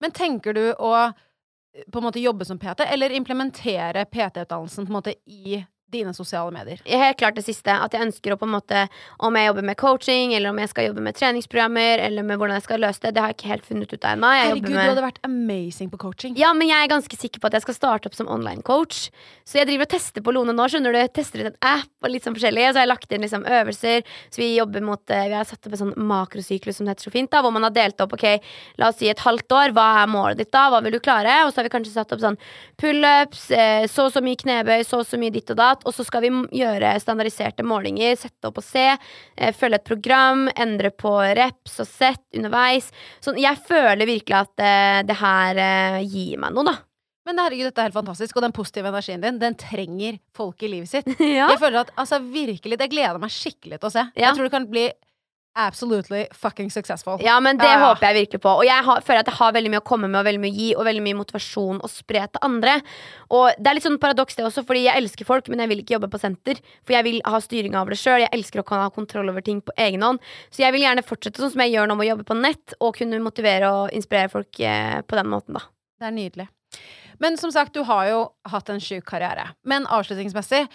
Men tenker du å eh, på en måte jobbe som PT, eller implementere PT-utdannelsen på en måte i dine sosiale medier? Helt klart det siste. At jeg ønsker å på en måte Om jeg jobber med coaching, eller om jeg skal jobbe med treningsprogrammer, eller med hvordan jeg skal løse det, det har jeg ikke helt funnet ut av ennå. Herregud, med... du hadde vært amazing på coaching. Ja, men jeg er ganske sikker på at jeg skal starte opp som online-coach. Så jeg driver og tester på Lone nå. skjønner du Jeg Tester ut en app og litt sånn forskjellig. Så jeg har jeg lagt inn liksom øvelser. Så vi jobber mot eh, Vi har satt opp en sånn makrosyklus som det heter så fint, da, hvor man har delt opp ok, la oss si et halvt år. Hva er målet ditt da? Hva vil du klare? Og så har vi kanskje satt opp sånn pullups, eh, så og så mye knebøy, så og så mye ditt og datt. Og så skal vi gjøre standardiserte målinger, sette opp og se, eh, følge et program, endre på reps og sett underveis. Så jeg føler virkelig at eh, det her eh, gir meg noe, da. Men herregud, dette er helt fantastisk, og den positive energien din, den trenger folk i livet sitt. [laughs] ja. Jeg føler at, altså virkelig, Det gleder meg skikkelig til å se. Ja. Jeg tror det kan bli absolutely fucking successful. Ja, men det ja. håper jeg virkelig på. Og jeg har, føler at jeg har veldig mye å komme med, og veldig mye å gi, og veldig mye motivasjon å spre til andre. Og det er litt sånn paradoks, det også, fordi jeg elsker folk, men jeg vil ikke jobbe på senter. For jeg vil ha styring over det sjøl. Jeg elsker å ha kontroll over ting på egen hånd. Så jeg vil gjerne fortsette sånn som jeg gjør nå, med å jobbe på nett, og kunne motivere og inspirere folk eh, på den måten, da. Det er nydelig. Men som sagt, du har jo hatt en sjuk karriere. Men avslutningsmessig,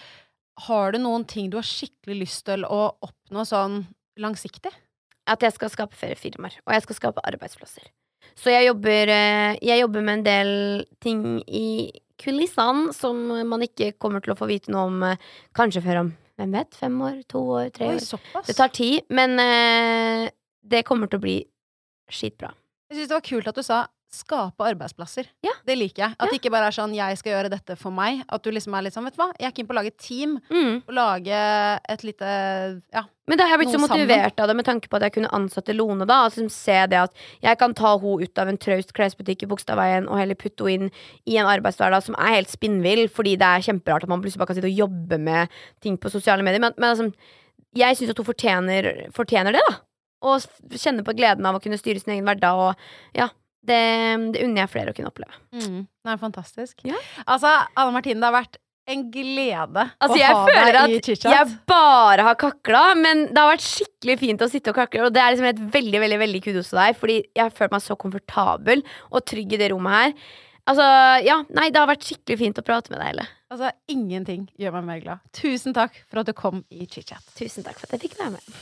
har du noen ting du har skikkelig lyst til å oppnå sånn langsiktig? At jeg skal skape flere firmaer, og jeg skal skape arbeidsplasser. Så jeg jobber, eh, jeg jobber med en del ting i kulissene som man ikke kommer til å få vite noe om eh, kanskje før om hvem vet, fem år, to år, tre Oi, år. såpass. Det tar tid, men eh, det kommer til å bli skitbra. Jeg syns det var kult at du sa skape arbeidsplasser. Ja. Det liker jeg. At Ja. det ikke bare er sånn 'jeg skal gjøre dette for meg'. At du liksom er litt sånn 'vet du hva, jeg er keen på å lage et team'. Mm. Og lage et lite Ja. Men da har jeg blitt så motivert sammen. av det med tanke på at jeg kunne ansette Lone. da Altså se det at Jeg kan ta henne ut av en traust klesbutikk i Bogstadveien og heller putte henne inn i en arbeidshverdag som er helt spinnvill, fordi det er kjemperart at man plutselig bare kan sitte og jobbe med ting på sosiale medier. Men, men altså, jeg syns at hun fortjener, fortjener det, da. Og kjenne på gleden av å kunne styre sin egen hverdag. Og ja, det, det unner jeg flere å kunne oppleve. Mm. Det er fantastisk. Ja. Altså, Anne Martine, det har vært en glede Altså, å ha deg at i chit-chat. jeg bare har kakla, men det har vært skikkelig fint å sitte og kakle. Og det er liksom et veldig veldig, veldig kudos til deg, fordi jeg har følt meg så komfortabel og trygg i det rommet her. Altså, ja, nei, Det har vært skikkelig fint å prate med deg, Helle. Altså, ingenting gjør meg mer glad. Tusen takk for at du kom i chit-chat. Tusen takk for at jeg fikk være med.